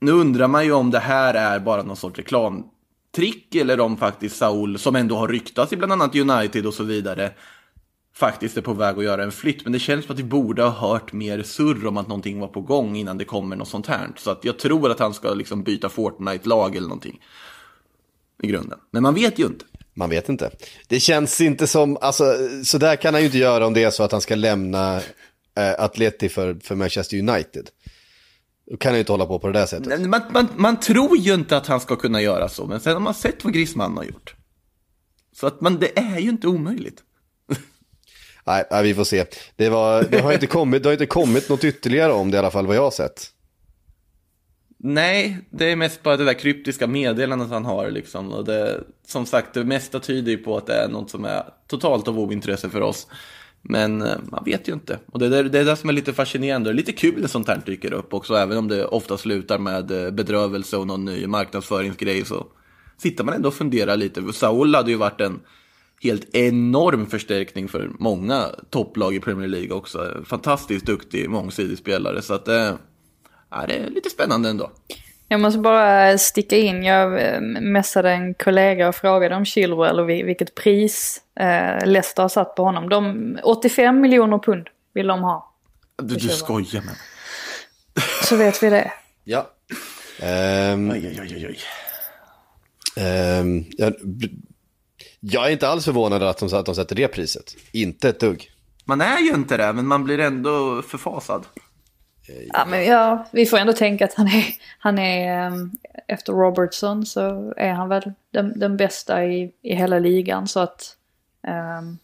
B: nu undrar man ju om det här är bara någon sorts reklamtrick eller om faktiskt Saul, som ändå har ryktats i bland annat United och så vidare, faktiskt är på väg att göra en flytt. Men det känns som att vi borde ha hört mer surr om att någonting var på gång innan det kommer något sånt här. Så att jag tror att han ska liksom byta Fortnite-lag eller någonting. I grunden. Men man vet ju inte.
A: Man vet inte. Det känns inte som, alltså så där kan han ju inte göra om det är så att han ska lämna eh, Atleti för, för Manchester United. Då kan han ju inte hålla på på det där sättet.
B: Man, man, man tror ju inte att han ska kunna göra så, men sen har man sett vad Griezmann har gjort. Så att man, det är ju inte omöjligt.
A: Nej, nej, vi får se. Det, var, det, har inte kommit, det har inte kommit något ytterligare om det i alla fall vad jag har sett.
B: Nej, det är mest bara det där kryptiska meddelandet han har liksom. Och det, som sagt, det mesta tyder ju på att det är något som är totalt av ointresse för oss. Men eh, man vet ju inte. Och det är, det är det som är lite fascinerande. Det är lite kul när sånt här dyker upp också. Även om det ofta slutar med eh, bedrövelse och någon ny marknadsföringsgrej så sitter man ändå och funderar lite. Saul hade ju varit en helt enorm förstärkning för många topplag i Premier League också. Fantastiskt duktig, mångsidig spelare. Så att eh, ja, det är lite spännande ändå.
C: Jag måste bara sticka in. Jag eh, messade en kollega och frågade om Chilwell och vi- vilket pris eh, Leicester har satt på honom. De, 85 miljoner pund vill de ha.
B: Du, du skojar med.
C: Så vet vi det.
A: Ja. Ehm,
B: Oj, oj, oj, oj.
A: ehm, jag, jag är inte alls förvånad att de, att de sätter det priset. Inte ett dugg.
B: Man är ju inte det, men man blir ändå förfasad.
C: Ja, men ja, vi får ändå tänka att han är, han är ehm, efter Robertson så är han väl den, den bästa i, i hela ligan. Så att, ehm,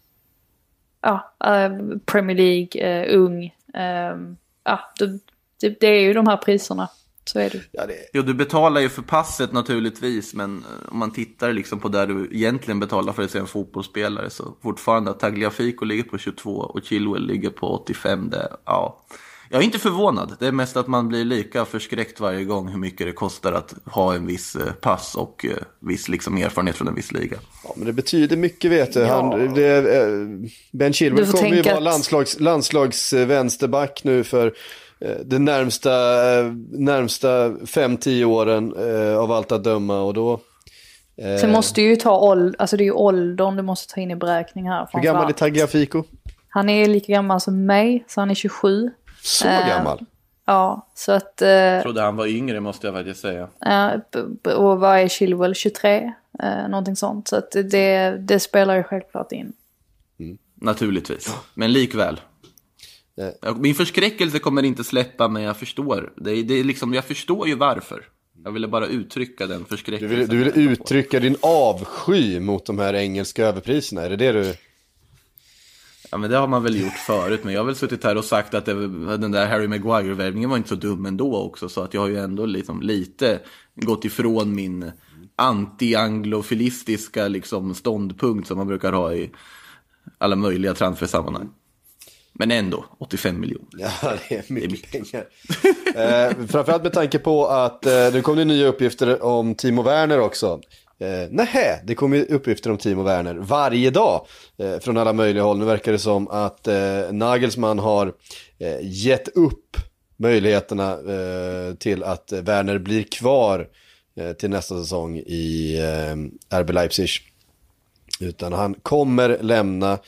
C: ja, eh, Premier League, eh, ung, ehm, ja, det, det, det är ju de här priserna. Så är det.
A: Ja, det,
B: Jo, du betalar ju för passet naturligtvis, men eh, om man tittar liksom på där du egentligen betalar för att se en fotbollsspelare så fortfarande att Tagliafico ligger på 22 och Chilwell ligger på 85. Det, ja. Jag är inte förvånad, det är mest att man blir lika förskräckt varje gång hur mycket det kostar att ha en viss eh, pass och eh, viss liksom erfarenhet från en viss liga.
A: ja, men det betyder mycket vet du. Han, det, eh, ben Chilwell kommer ju vara
C: att-
A: landslags, landslags eh, vänsterback nu för de närmsta, eh, närmsta 5-10 åren eh, av allt att döma. Och då, eh,
C: Sen måste du ju ta åldern, alltså det är ju åldern du måste ta in i beräkning här.
A: hur gammal är. Tagliafico?
C: Han är lika gammal som mig, så han är 27.
A: Så
C: Eh,
A: gammal?
C: Ja, så att... eh,
B: Jag trodde han var yngre måste jag faktiskt säga.
C: B- och vad är Chilwell? 23? Eh, någonting sånt. Så att det, det spelar ju självklart in.
B: Naturligtvis, men likväl.
A: Eh.
B: Min förskräckelse kommer inte släppa, men jag förstår. Det är, det är liksom, jag förstår ju varför. Jag ville bara uttrycka den
A: Du
B: förskräckelsen.
A: du vill uttrycka din avsky mot de här engelska överpriserna, är det det du...
B: Ja, men det har man väl gjort förut, men jag har väl suttit här och sagt att det, den där Harry Maguire-värvningen var inte så dum ändå också, så att jag har ju ändå liksom lite gått ifrån min anti-anglofilistiska liksom ståndpunkt som man brukar ha i alla möjliga transfersammanhang. Men ändå, 85 miljoner.
A: Ja, det är mycket pengar. eh, framförallt med tanke på att eh, det kom ju nya uppgifter om Timo Werner också. Eh, nähä, det kommer ju uppgifter om Timo Werner varje dag eh, från alla möjliga håll. Nu verkar det som att eh, Nagelsmann har eh, gett upp möjligheterna eh, till att eh, Werner blir kvar eh, till nästa säsong i eh, RB Leipzig. Utan han kommer lämna.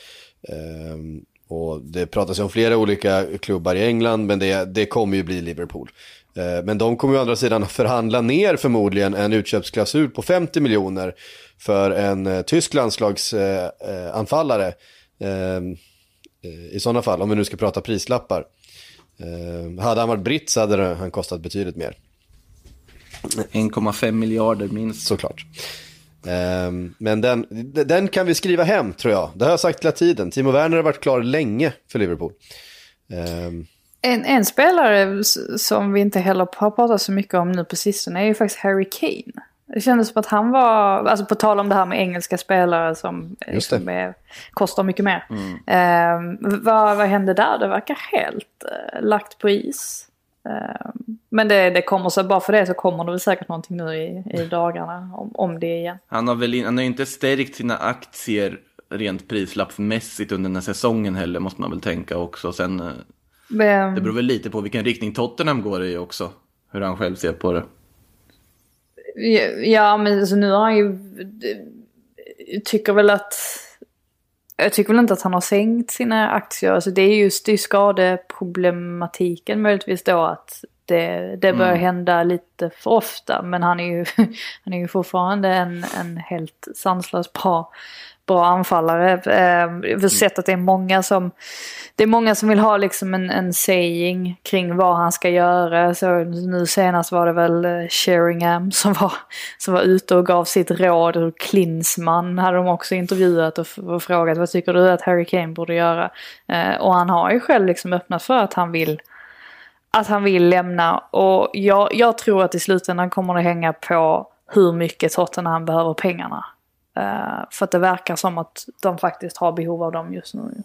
A: Ehm, och det pratas ju om flera olika klubbar i England, men det, det kommer ju bli Liverpool. Eh, men de kommer ju å andra sidan förhandla ner förmodligen en utköpsklausul på 50 miljoner för en eh, tysk landslagsanfallare. Eh. Ehm, eh, I sådana fall, om vi nu ska prata prislappar. Eh, hade han varit britt så hade han kostat betydligt mer.
B: 1,5 miljarder minst.
A: Såklart. Ehm, men den, den kan vi skriva hem tror jag. Det har jag sagt hela tiden. Timo Werner har varit klar länge för Liverpool. Ehm,
C: En, en spelare som vi inte heller har pratat så mycket om nu på sistone är ju faktiskt Harry Kane. Det kändes som att han var, alltså på tal om det här med engelska spelare som,
A: Just det.
C: som är, kostar mycket mer. Ehm, vad, vad hände där? Det verkar helt eh, lagt på is. Ehm, men det, det kommer så, bara för det så kommer det väl säkert någonting nu i, i dagarna om, om det igen.
B: Han har väl han har inte stärkt sina aktier rent prislappsmässigt under den här säsongen heller, måste man väl tänka också. Sen, eh,
C: Men,
B: det beror väl lite på vilken riktning Tottenham går i också. Hur han själv ser på det.
C: Ja, men alltså nu har han ju... Tycker väl att... Jag tycker väl inte att han har sänkt sina aktier. Alltså det är just det är skadeproblematiken möjligtvis då att det, det börjar hända lite för ofta. Men han är ju, han är ju fortfarande en, en helt sanslös bra, bra anfallare. Ehm, vi Jag har sett att det är många som det är många som vill ha liksom en, en saying kring vad han ska göra. Så nu senast var det väl eh, Sheringham som var, som var ute och gav sitt råd. Och Klinsman hade de också intervjuat och, och frågat vad tycker du att Harry Kane borde göra? Ehm, och han har ju själv liksom öppnat för att han vill att han vill lämna. Och jag, jag tror att i slutändan kommer det hänga på hur mycket Tottenham behöver pengarna. Eh, för att det verkar som att de faktiskt har behov av dem just nu.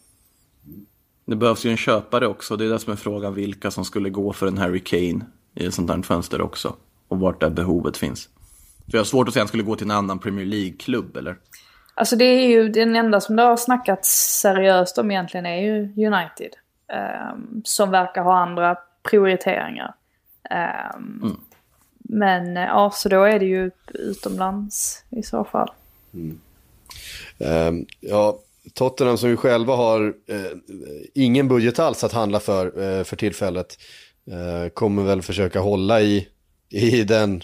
B: Det behövs ju en köpare också. Det är det som är frågan vilka som skulle gå för en Harry Kane i ett sånt här fönster också. Och vart där behovet finns. För jag har svårt att säga att han skulle gå till en annan Premier League-klubb eller?
C: Alltså det är ju den enda som det har snackats seriöst om egentligen är ju United. ehm, som verkar ha andra prioriteringar. Ehm, Men eh, ja, så då är det ju utomlands i så fall.
A: Ehm, ja, Tottenham som ju själva har eh, ingen budget alls att handla för eh, för tillfället. Eh, kommer väl försöka hålla i, i den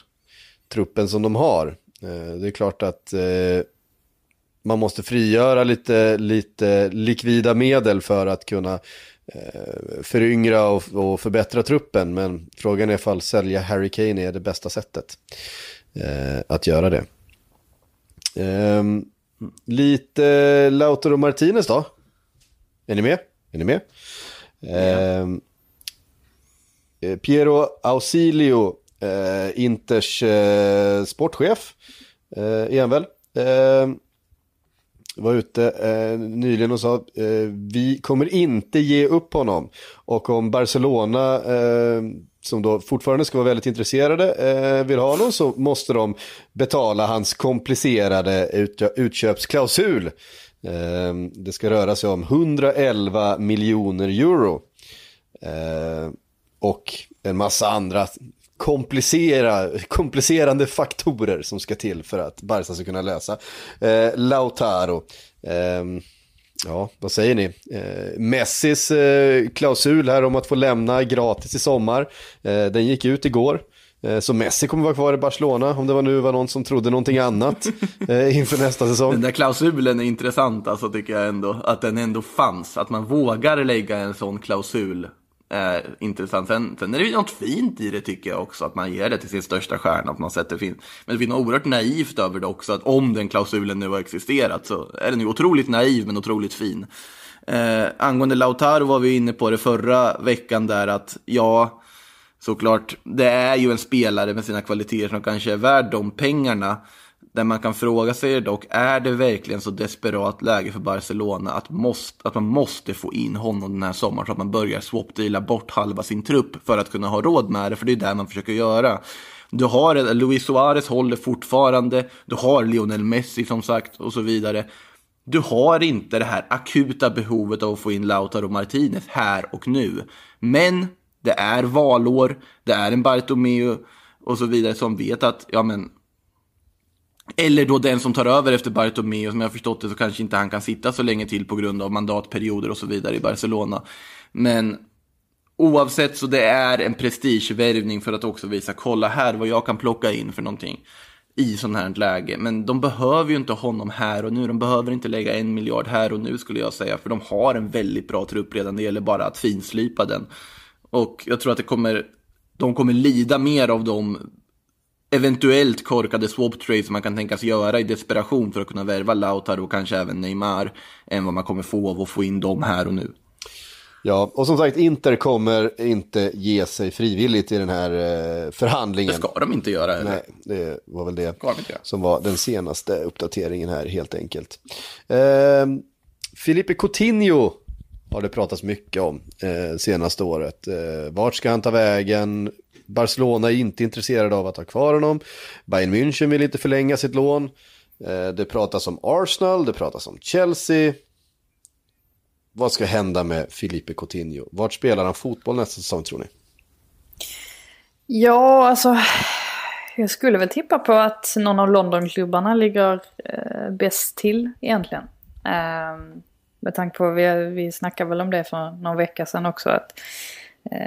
A: truppen som de har. Eh, det är klart att eh, man måste frigöra lite, lite likvida medel för att kunna eh, föryngra och, och förbättra truppen. Men frågan är ifall sälja Harry Kane är det bästa sättet att göra det. Um, lite Lautaro Martinez då? Är ni med? Är ni med? Ja. Um, Piero Ausilio, eh, Inters eh, sportchef, eh, är han väl? Ehm, var ute eh, nyligen och sa eh, vi kommer inte ge upp honom. Och om Barcelona, eh, som då fortfarande ska vara väldigt intresserade, eh, vill ha honom så måste de betala hans komplicerade ut, utköpsklausul. Eh, det ska röra sig om 111 miljoner euro. Eh, och en massa andra komplicera, komplicerande faktorer som ska till för att Barca ska kunna lösa. Eh, Lautaro. Eh, Ja, vad säger ni? Eh, Messis eh, klausul här om att få lämna gratis i sommar. Eh, den gick ut igår. Eh, Så Messi kommer vara kvar i Barcelona om det var nu var någon som trodde någonting annat eh, inför nästa säsong.
B: Den där klausulen är intressant alltså tycker jag ändå. Att den ändå fanns. Att man vågar lägga en sån klausul är intressant. Sen, sen är det ju något fint i det tycker jag också. Att man ger det till sin största stjärna. Att man sätter fin. Men det finns något oerhört naivt över det också. Att om den klausulen nu har existerat så är den ju otroligt naiv men otroligt fin. Eh, angående Lautaro var vi inne på det förra veckan där att ja, såklart, det är ju en spelare med sina kvaliteter som kanske är värd de pengarna. Där man kan fråga sig dock, är det verkligen så desperat läge för Barcelona att, måste, att man måste få in honom den här sommaren så att man börjar swapdeala bort halva sin trupp för att kunna ha råd med det, för det är det man försöker göra. Du har Luis Suarez håller fortfarande, du har Lionel Messi som sagt och så vidare. Du har inte det här akuta behovet av att få in Lautaro Martinez här och nu. Men det är valår, det är en Bartomeu och så vidare som vet att, ja men, eller då den som tar över efter Bartomeu, som jag har förstått det så kanske inte han kan sitta så länge till på grund av mandatperioder och så vidare i Barcelona. Men oavsett så det är en prestigevärvning för att också visa, kolla här vad jag kan plocka in för någonting i sån här läge. Men de behöver ju inte honom här och nu. De behöver inte lägga en miljard här och nu skulle jag säga. För de har en väldigt bra trupp redan. Det gäller bara att finslipa den. Och jag tror att det kommer, de kommer lida mer av de eventuellt korkade swap trades man kan tänkas göra i desperation för att kunna värva Lautaro och kanske även Neymar. Än vad man kommer få av att få in dem här och nu.
A: Ja, och som sagt, Inter kommer inte ge sig frivilligt i den här eh, förhandlingen.
B: Det ska de inte göra heller.
A: Nej, det var väl det som var den senaste uppdateringen här helt enkelt. Eh, Filipe Coutinho har det pratats mycket om eh, senaste året. Eh, vart ska han ta vägen? Barcelona är inte intresserade av att ha kvar honom. Bayern München vill inte förlänga sitt lån. Eh, det pratas om Arsenal, det pratas om Chelsea. Vad ska hända med Filipe Coutinho? Vart spelar han fotboll nästa säsong tror ni?
C: Ja, alltså. Jag skulle väl tippa på att någon av Londonklubbarna ligger eh, bäst till egentligen. Eh, med tanke på, vi, vi snackade väl om det för någon vecka sedan också, att eh,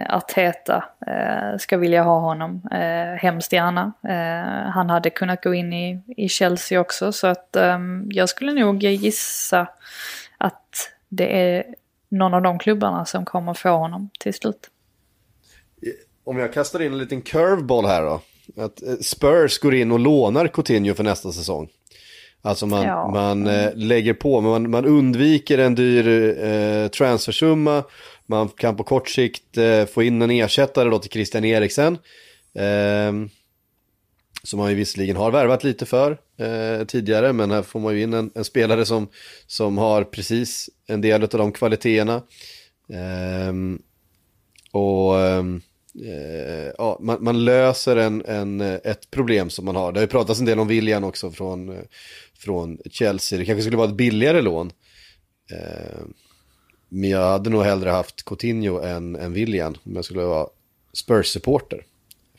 C: Arteta eh, ska vilja ha honom eh, hemskt gärna. Eh, han hade kunnat gå in i, i Chelsea också, så att eh, jag skulle nog gissa att det är någon av de klubbarna som kommer få honom till slut.
A: Om jag kastar in en liten curveball här då. Att eh, Spurs går in och lånar Coutinho för nästa säsong. Alltså man,
C: Ja.
A: man eh, lägger på, men man, man undviker en dyr eh, transfersumma. Man kan på kort sikt eh, få in en ersättare då till Christian Eriksen. Eh, som man ju visserligen har värvat lite för eh, tidigare, men här får man ju in en, en spelare som, som har precis en del av de kvaliteterna. Ehm, och ehm, eh, ja, man, man löser en, en, ett problem som man har. Det har ju pratats en del om William också från, eh, från Chelsea. Det kanske skulle vara ett billigare lån. Ehm, men jag hade nog hellre haft Coutinho än, än William om jag skulle vara Spurs-supporter.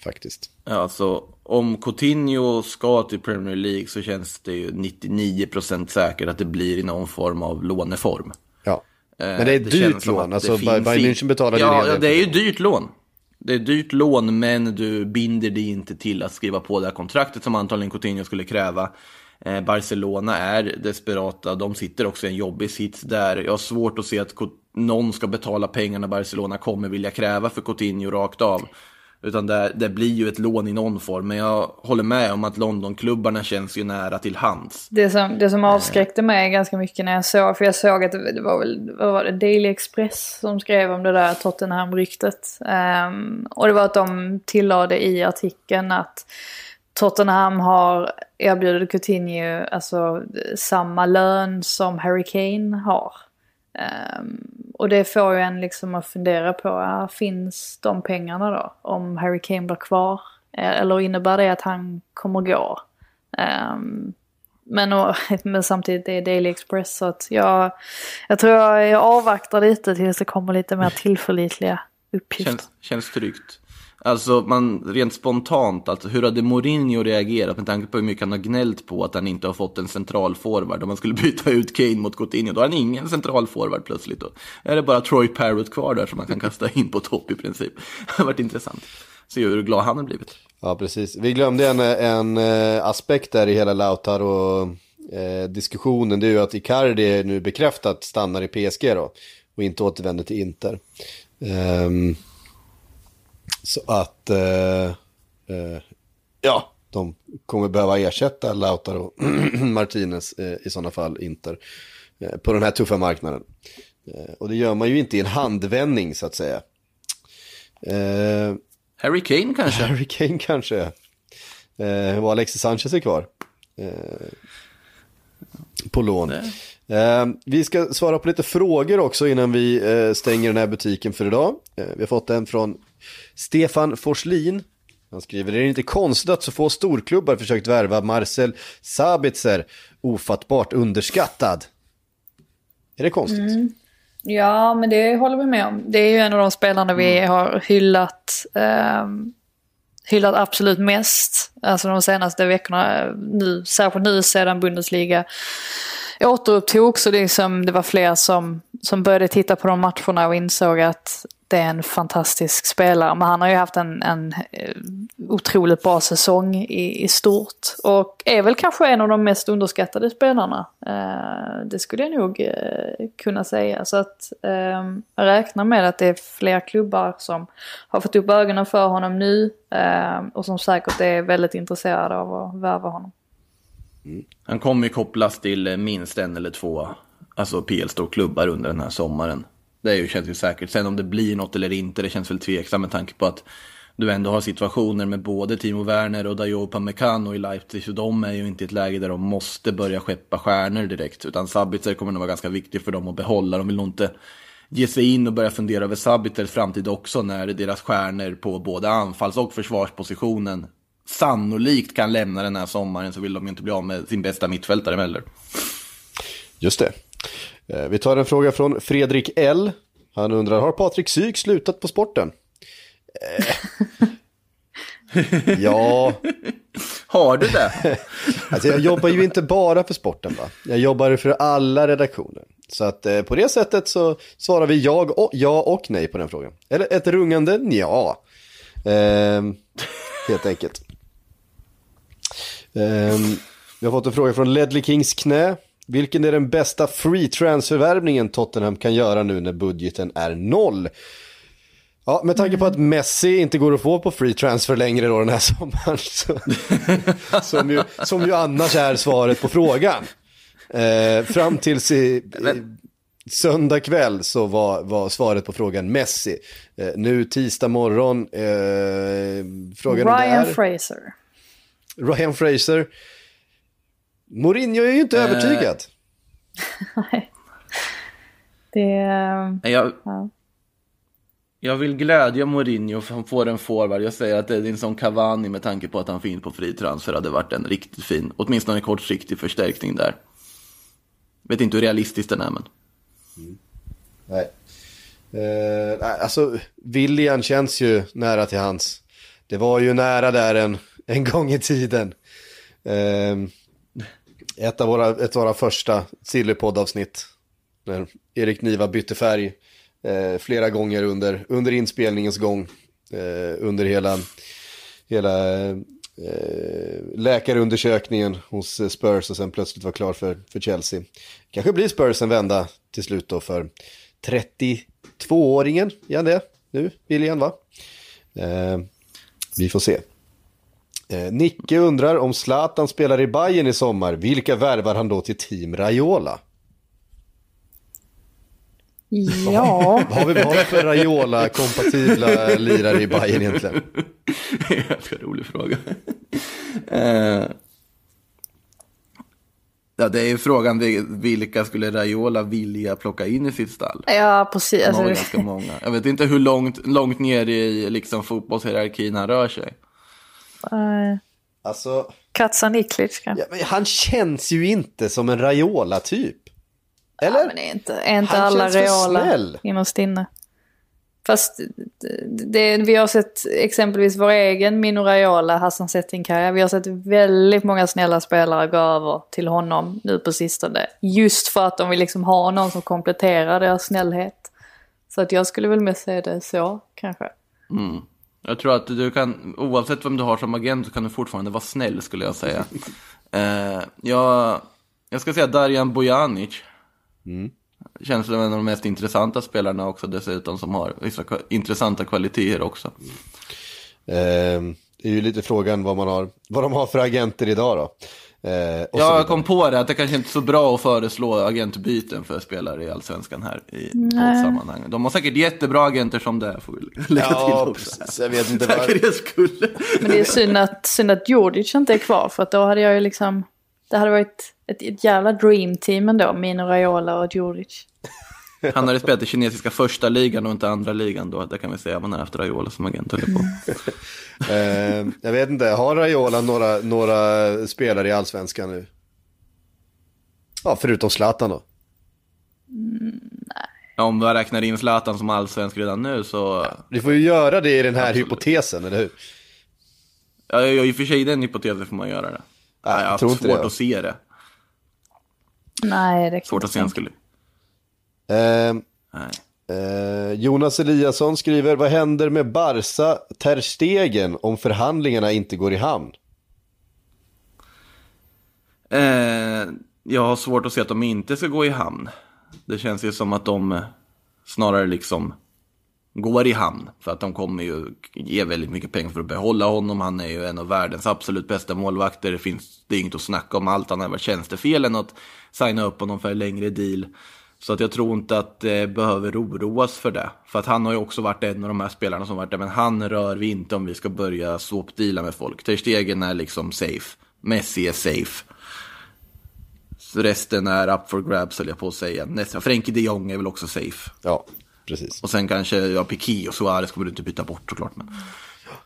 A: Faktiskt.
B: Ja, alltså, om Coutinho ska till Premier League så känns det ju 99% säkert att det blir i någon form av låneform.
A: Ja.
B: Eh,
A: Men det är ett dyrt
B: känns som
A: lån.
B: det
A: Alltså, Bayern München betalar ju
B: ja,
A: redan
B: Ja, det är ju
A: det.
B: dyrt lån. Det är ett dyrt lån, men du binder dig inte till att skriva på det här kontraktet som antagligen Coutinho skulle kräva. Eh, Barcelona är desperata, de sitter också i en jobbig sits där. Jag har svårt att se att någon ska betala pengarna Barcelona kommer vilja kräva för Coutinho rakt av. Utan det, det blir ju ett lån i någon form, men jag håller med om att Londonklubbarna känns ju nära till hands.
C: Det som, det som avskräckte mig ganska mycket när jag såg, för jag såg att det, var väl vad var det, Daily Express som skrev om det där Tottenham-ryktet. Ehm, och det var att de tillade i artikeln att Tottenham har erbjudit Coutinho alltså, samma lön som Harry Kane har. Um, och det får ju en liksom att fundera på, ja, finns de pengarna då? Om Harry Kane blir kvar? Eh, eller innebär det att han kommer gå? Um, men, och, men samtidigt det är Daily Express så att jag, jag tror jag, jag avvaktar lite tills det kommer lite mer tillförlitliga uppgifter.
B: Känns, känns tryggt. Alltså man, rent spontant, alltså, hur hade Mourinho reagerat med tanke på hur mycket han har gnällt på att han inte har fått en centralforward? Om man skulle byta ut Kane mot Coutinho, då har han ingen centralforward plötsligt. Då är det bara Troy Parrott kvar där som man kan kasta in på topp i princip. Det har varit intressant. Se hur glad han har blivit.
A: Ja, precis. Vi glömde en, en eh, aspekt där i hela Lautaro-diskussionen. Eh, det är ju att Icardi nu bekräftat stannar i PSG då. Och inte återvänder till Inter. Ehm, så att, eh, eh, ja, de kommer behöva ersätta Lautaro Martinez eh, i sådana fall Inter. Eh, på den här tuffa marknaden. Eh, och det gör man ju inte i en handvändning så att säga. Eh,
B: Harry Kane kanske?
A: Harry Kane kanske. Eh, och Alexis Sanchez är kvar. På lån. Eh, vi ska svara på lite frågor också innan vi eh, stänger den här butiken för idag. Eh, vi har fått en från Stefan Forslin. Han skriver, är det inte konstigt att så få storklubbar försökt värva Marcel Sabitzer ofattbart underskattad? Är det konstigt?
C: Ja, men det håller vi med om. Det är ju en av de spelarna vi har hyllat, ehm, hyllat absolut mest. Alltså de senaste veckorna, nu, särskilt nu sedan Bundesliga återupptogs och liksom det var fler som, som började titta på de matcherna och insåg att det är en fantastisk spelare. Men han har ju haft en, en eh, otroligt bra säsong i, i stort. Och är väl kanske en av de mest underskattade spelarna. Eh, det skulle jag nog eh, kunna säga. Så att eh, jag räknar med att det är fler klubbar som har fått upp ögonen för honom nu. Eh, och som säkert är väldigt intresserade av att värva honom. Mm.
B: Han kommer ju kopplas till eh, minst en eller två alltså PL-storklubbar under den här sommaren. Det är ju, känns ju säkert. Sen om det blir något eller inte, det känns väl tveksamt med tanke på att du ändå har situationer med både Timo Werner och Dayo Pamecano i Leipzig. Så de är ju inte i ett läge där de måste börja skeppa stjärnor direkt. Utan Sabitzer kommer nog vara ganska viktig för dem att behålla. De vill nog inte ge sig in och börja fundera över Sabitzers framtid också när deras stjärnor på både anfalls och försvarspositionen sannolikt kan lämna den här sommaren så vill de ju inte bli av med sin bästa mittfältare heller.
A: Just det. Eh, Vi tar en fråga från Fredrik L. Han undrar, har Patrik Syk slutat på sporten? Eh. ja,
B: Har du det?
A: alltså jag jobbar ju inte bara för sporten va. Jag jobbar för alla redaktioner. Så att eh, på det sättet så svarar vi jag och, ja och nej på den frågan. Eller ett rungande ja. Ehm, helt enkelt. Ehm, vi har fått en fråga från Ledley Kings knä. Vilken är den bästa free transfer-värvningen Tottenham kan göra nu när budgeten är noll? Ja, med tanke på att Messi inte går att få på free transfer längre då den här sommaren. Så, som, ju, som ju annars är svaret på frågan. Eh, fram tills i, i, söndag kväll så var, var svaret på frågan Messi. Eh, nu tisdag morgon, eh, frågan
C: Ryan
A: är...
C: Fraser.
A: Ryan Fraser. Mourinho är ju inte övertygad.
C: Det är...
B: Jag,
C: Ja.
B: Jag vill glädja Mourinho för han får en forward. Jag säger att Edinson Cavani med tanke på att han finns på fri transfer hade varit en riktigt fin, åtminstone en kortsiktig förstärkning där. Vet inte hur realistiskt den är men.
A: Nej. Eh, nej, alltså, William känns ju nära till hans. Det var ju nära där en, en gång i tiden. Eh, ett, av våra, ett av våra första Sillypodd-avsnitt. När Erik Niva bytte färg eh, flera gånger under, under inspelningens gång. Eh, under hela, hela eh, läkarundersökningen hos Spurs och sen plötsligt var klar för, för Chelsea. Kanske blir Spurs en vända till slut då för 32-åringen, är han det nu, William va? Eh, vi får se. Eh, Nicke undrar om Zlatan spelar i Bayern i sommar, vilka värvar han då till Team Raiola?
C: Ja,
A: Vad har vi, vad för Raiola-kompatibla lirare i Bayern egentligen?
B: Det är en ganska rolig fråga. Eh, ja, det är ju frågan vil- vilka skulle Raiola vilja plocka in i sitt stall?
C: ja precis.
B: Han har
C: Alltså,
B: ganska många. Jag vet inte hur långt, långt ner i liksom, fotbollshierarkin han rör sig.
C: Eh,
A: Alltså,
C: Katsa Niklic kanske.
A: ja, han känns ju inte som en Raiola-typ. Eller?
C: Ja, men är inte, är inte
A: Han
C: alla
A: för snäll.
C: innerst inne? Fast det, det, vi har sett exempelvis vår egen Mino Raiola, Hassan Settinkaya. Vi har sett väldigt många snälla spelare gå över till honom nu på sistone. Just för att de vill liksom ha någon som kompletterar deras snällhet. Så att jag skulle väl med säga det så, kanske.
B: Jag tror att du kan, oavsett vem du har som agent, så kan du fortfarande vara snäll skulle jag säga. eh, jag, jag ska säga Darjan Bojanic. Känns som en av de mest intressanta spelarna också dessutom, som har vissa intressanta kvaliteter också.
A: Ehm, det är ju lite frågan vad, man har, vad de har för agenter idag då. Eh,
B: Ja, jag kom på det, att det kanske inte är så bra att föreslå agentbyten för spelare i Allsvenskan här i poddsammanhang. De har säkert jättebra agenter som det får vi lägga till
A: Ja,
B: också.
A: precis. Jag vet inte
B: skull.
C: Men det är synd att, synd att Djurdjic inte är kvar för att då hade jag ju liksom... Det hade varit ett, ett jävla dream team ändå, Mino Raiola och Djurdjic.
B: Han hade spelat i kinesiska första ligan och inte andra ligan då, det kan vi säga, man har haft Raiola som agent. höll på.
A: Eh, jag vet inte, har Raiola några, några spelare i allsvenskan nu? Ja, förutom Zlatan då.
B: Ja, Om vi räknar in Zlatan som allsvensk redan nu så,
A: Vi får ju göra det i den här hypotesen, eller hur?
B: ja, ja, i och för sig den hypotesen får man göra det.
A: Ja,
B: Ja,
A: jag
B: jag har
A: tror
B: haft
A: inte
B: svårt
A: det.
B: att se det.
C: Nej, det kan
B: Svårt att se en
C: tänka.
B: skulle...
A: Eh,
B: Nej.
A: eh, Jonas Eliasson skriver, vad händer med Barca Ter Stegen om förhandlingarna inte går i hamn?
B: Eh, jag har svårt att se att de inte ska gå i hamn. Det känns ju som att de snarare liksom går i hamn. För att de kommer ju ge väldigt mycket pengar för att behålla honom. Han är ju en av världens absolut bästa målvakter. Det finns det är inget att snacka om. Allt han har varit tjänstefel än att signa upp honom för en längre deal. Så att jag tror inte att det behöver oroas för det. För att han har ju också varit en av de här spelarna som varit där. Men han rör vi inte om vi ska börja swap-deala med folk. Ter Stegen är liksom safe. Messi är safe. Så resten är up for grabs höll jag på att säga. Nästa, Frenkie de Jong är väl också safe.
A: Ja, precis.
B: Och sen kanske, ja, Piqué och Suarez kommer du inte byta bort såklart. Men...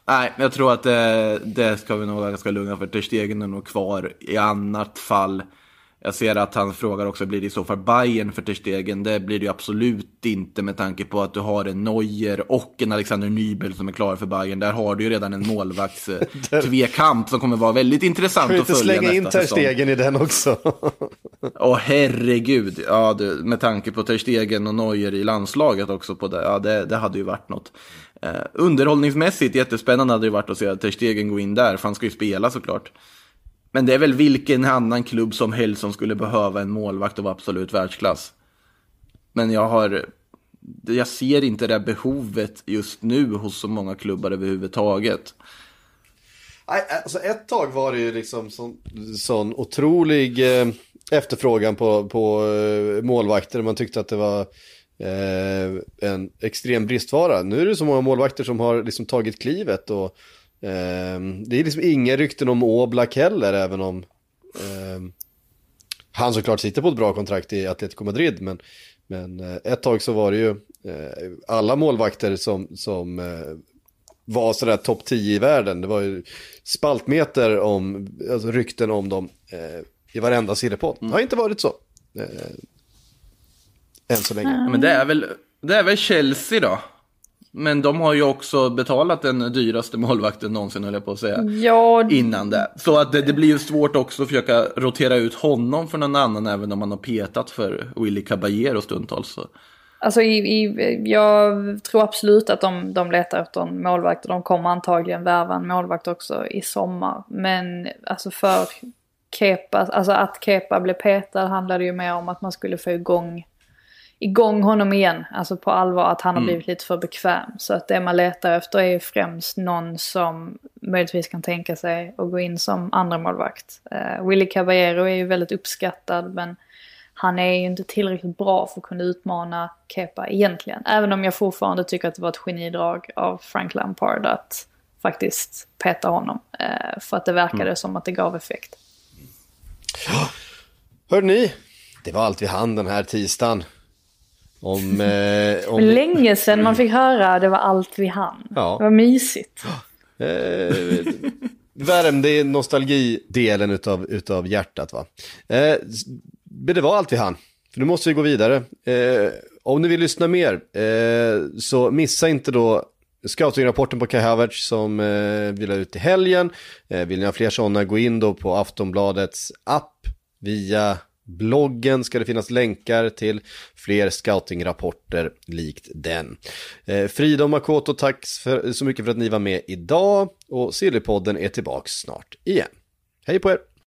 B: Nej, jag tror att det, det ska vi nog vara ganska lugna för. Ter Stegen är nog kvar. I annat fall, jag ser att han frågar också, blir det i så fall Bayern för Ter Stegen? Det blir det ju absolut inte med tanke på att du har en Neuer och en Alexander Nybel som är klar för Bayern. Där har du ju redan en målvaktstvekamp som kommer vara väldigt intressant
A: vi
B: att
A: inte
B: följa
A: slänga in
B: nästa
A: Ter
B: säsong.
A: Stegen i den också?
B: Åh herregud, ja, du, med tanke på Ter Stegen och Neuer i landslaget också på det, ja det, det hade ju varit något. Eh, underhållningsmässigt jättespännande hade det varit att se Ter Stegen gå in där, för han ska ju spela såklart. Men det är väl vilken annan klubb som helst som skulle behöva en målvakt av absolut världsklass. Men jag har, jag ser inte det behovet just nu hos så många klubbar överhuvudtaget.
A: Nej, alltså ett tag var det ju liksom sån, sån otrolig eh, efterfrågan på, på eh, målvakter. Man tyckte att det var eh, en extrem bristvara. Nu är det så många målvakter som har liksom tagit klivet och det är liksom inga rykten om Oblak heller, även om eh, han såklart sitter på ett bra kontrakt i Atletico Madrid. Men, men eh, ett tag så var det ju Eh, alla målvakter som, som eh, var sådär topp 10 i världen, det var ju spaltmeter om, alltså rykten om dem eh, i varenda sillepott. Det har inte varit så. Eh, än så länge.
B: Ja, Men det är, väl, det är väl Chelsea då? Men de har ju också betalat den dyraste målvakten någonsin, höll jag på att säga.
C: Ja,
B: Innan det. Så att det, det blir ju svårt också att försöka rotera ut honom för någon annan, även om man har petat för Willy Caballero stundtals. Så.
C: Alltså i, i, jag tror absolut att de, de letar efter en målvakt och de kommer antagligen värva en målvakt också i sommar. Men alltså för Kepa, alltså att Kepa blev petad handlade ju mer om att man skulle få igång, igång honom igen. Alltså på allvar att han har blivit lite för bekväm. Så att det man letar efter är ju främst någon som möjligtvis kan tänka sig att gå in som andra målvakt. Uh, Willy Caballero är ju väldigt uppskattad men han är ju inte tillräckligt bra för att kunna utmana Kepa egentligen. Även om jag fortfarande tycker att det var ett genidrag av Frank Lampard att faktiskt peta honom. Eh, för att det verkade som att det gav effekt.
A: Hör ni, det var allt vi hann den här tisdagen. Om, eh, om
C: Länge sedan man fick höra det var allt vi hann.
A: Ja.
C: Det var mysigt.
A: Eh, värmde nostalgidelen utav, utav hjärtat va. Eh, men det var allt vi hann. För nu måste vi gå vidare. Eh, om ni vill lyssna mer eh, så missa inte då scouting-rapporten på Kai Havertz som eh, vi la ut i helgen. Eh, vill ni ha fler sådana, gå in då på Aftonbladets app via bloggen ska det finnas länkar till fler scouting-rapporter likt den. Eh, Frida och Makoto, tack för, så mycket för att ni var med idag och Sillypodden är tillbaks snart igen. Hej på er!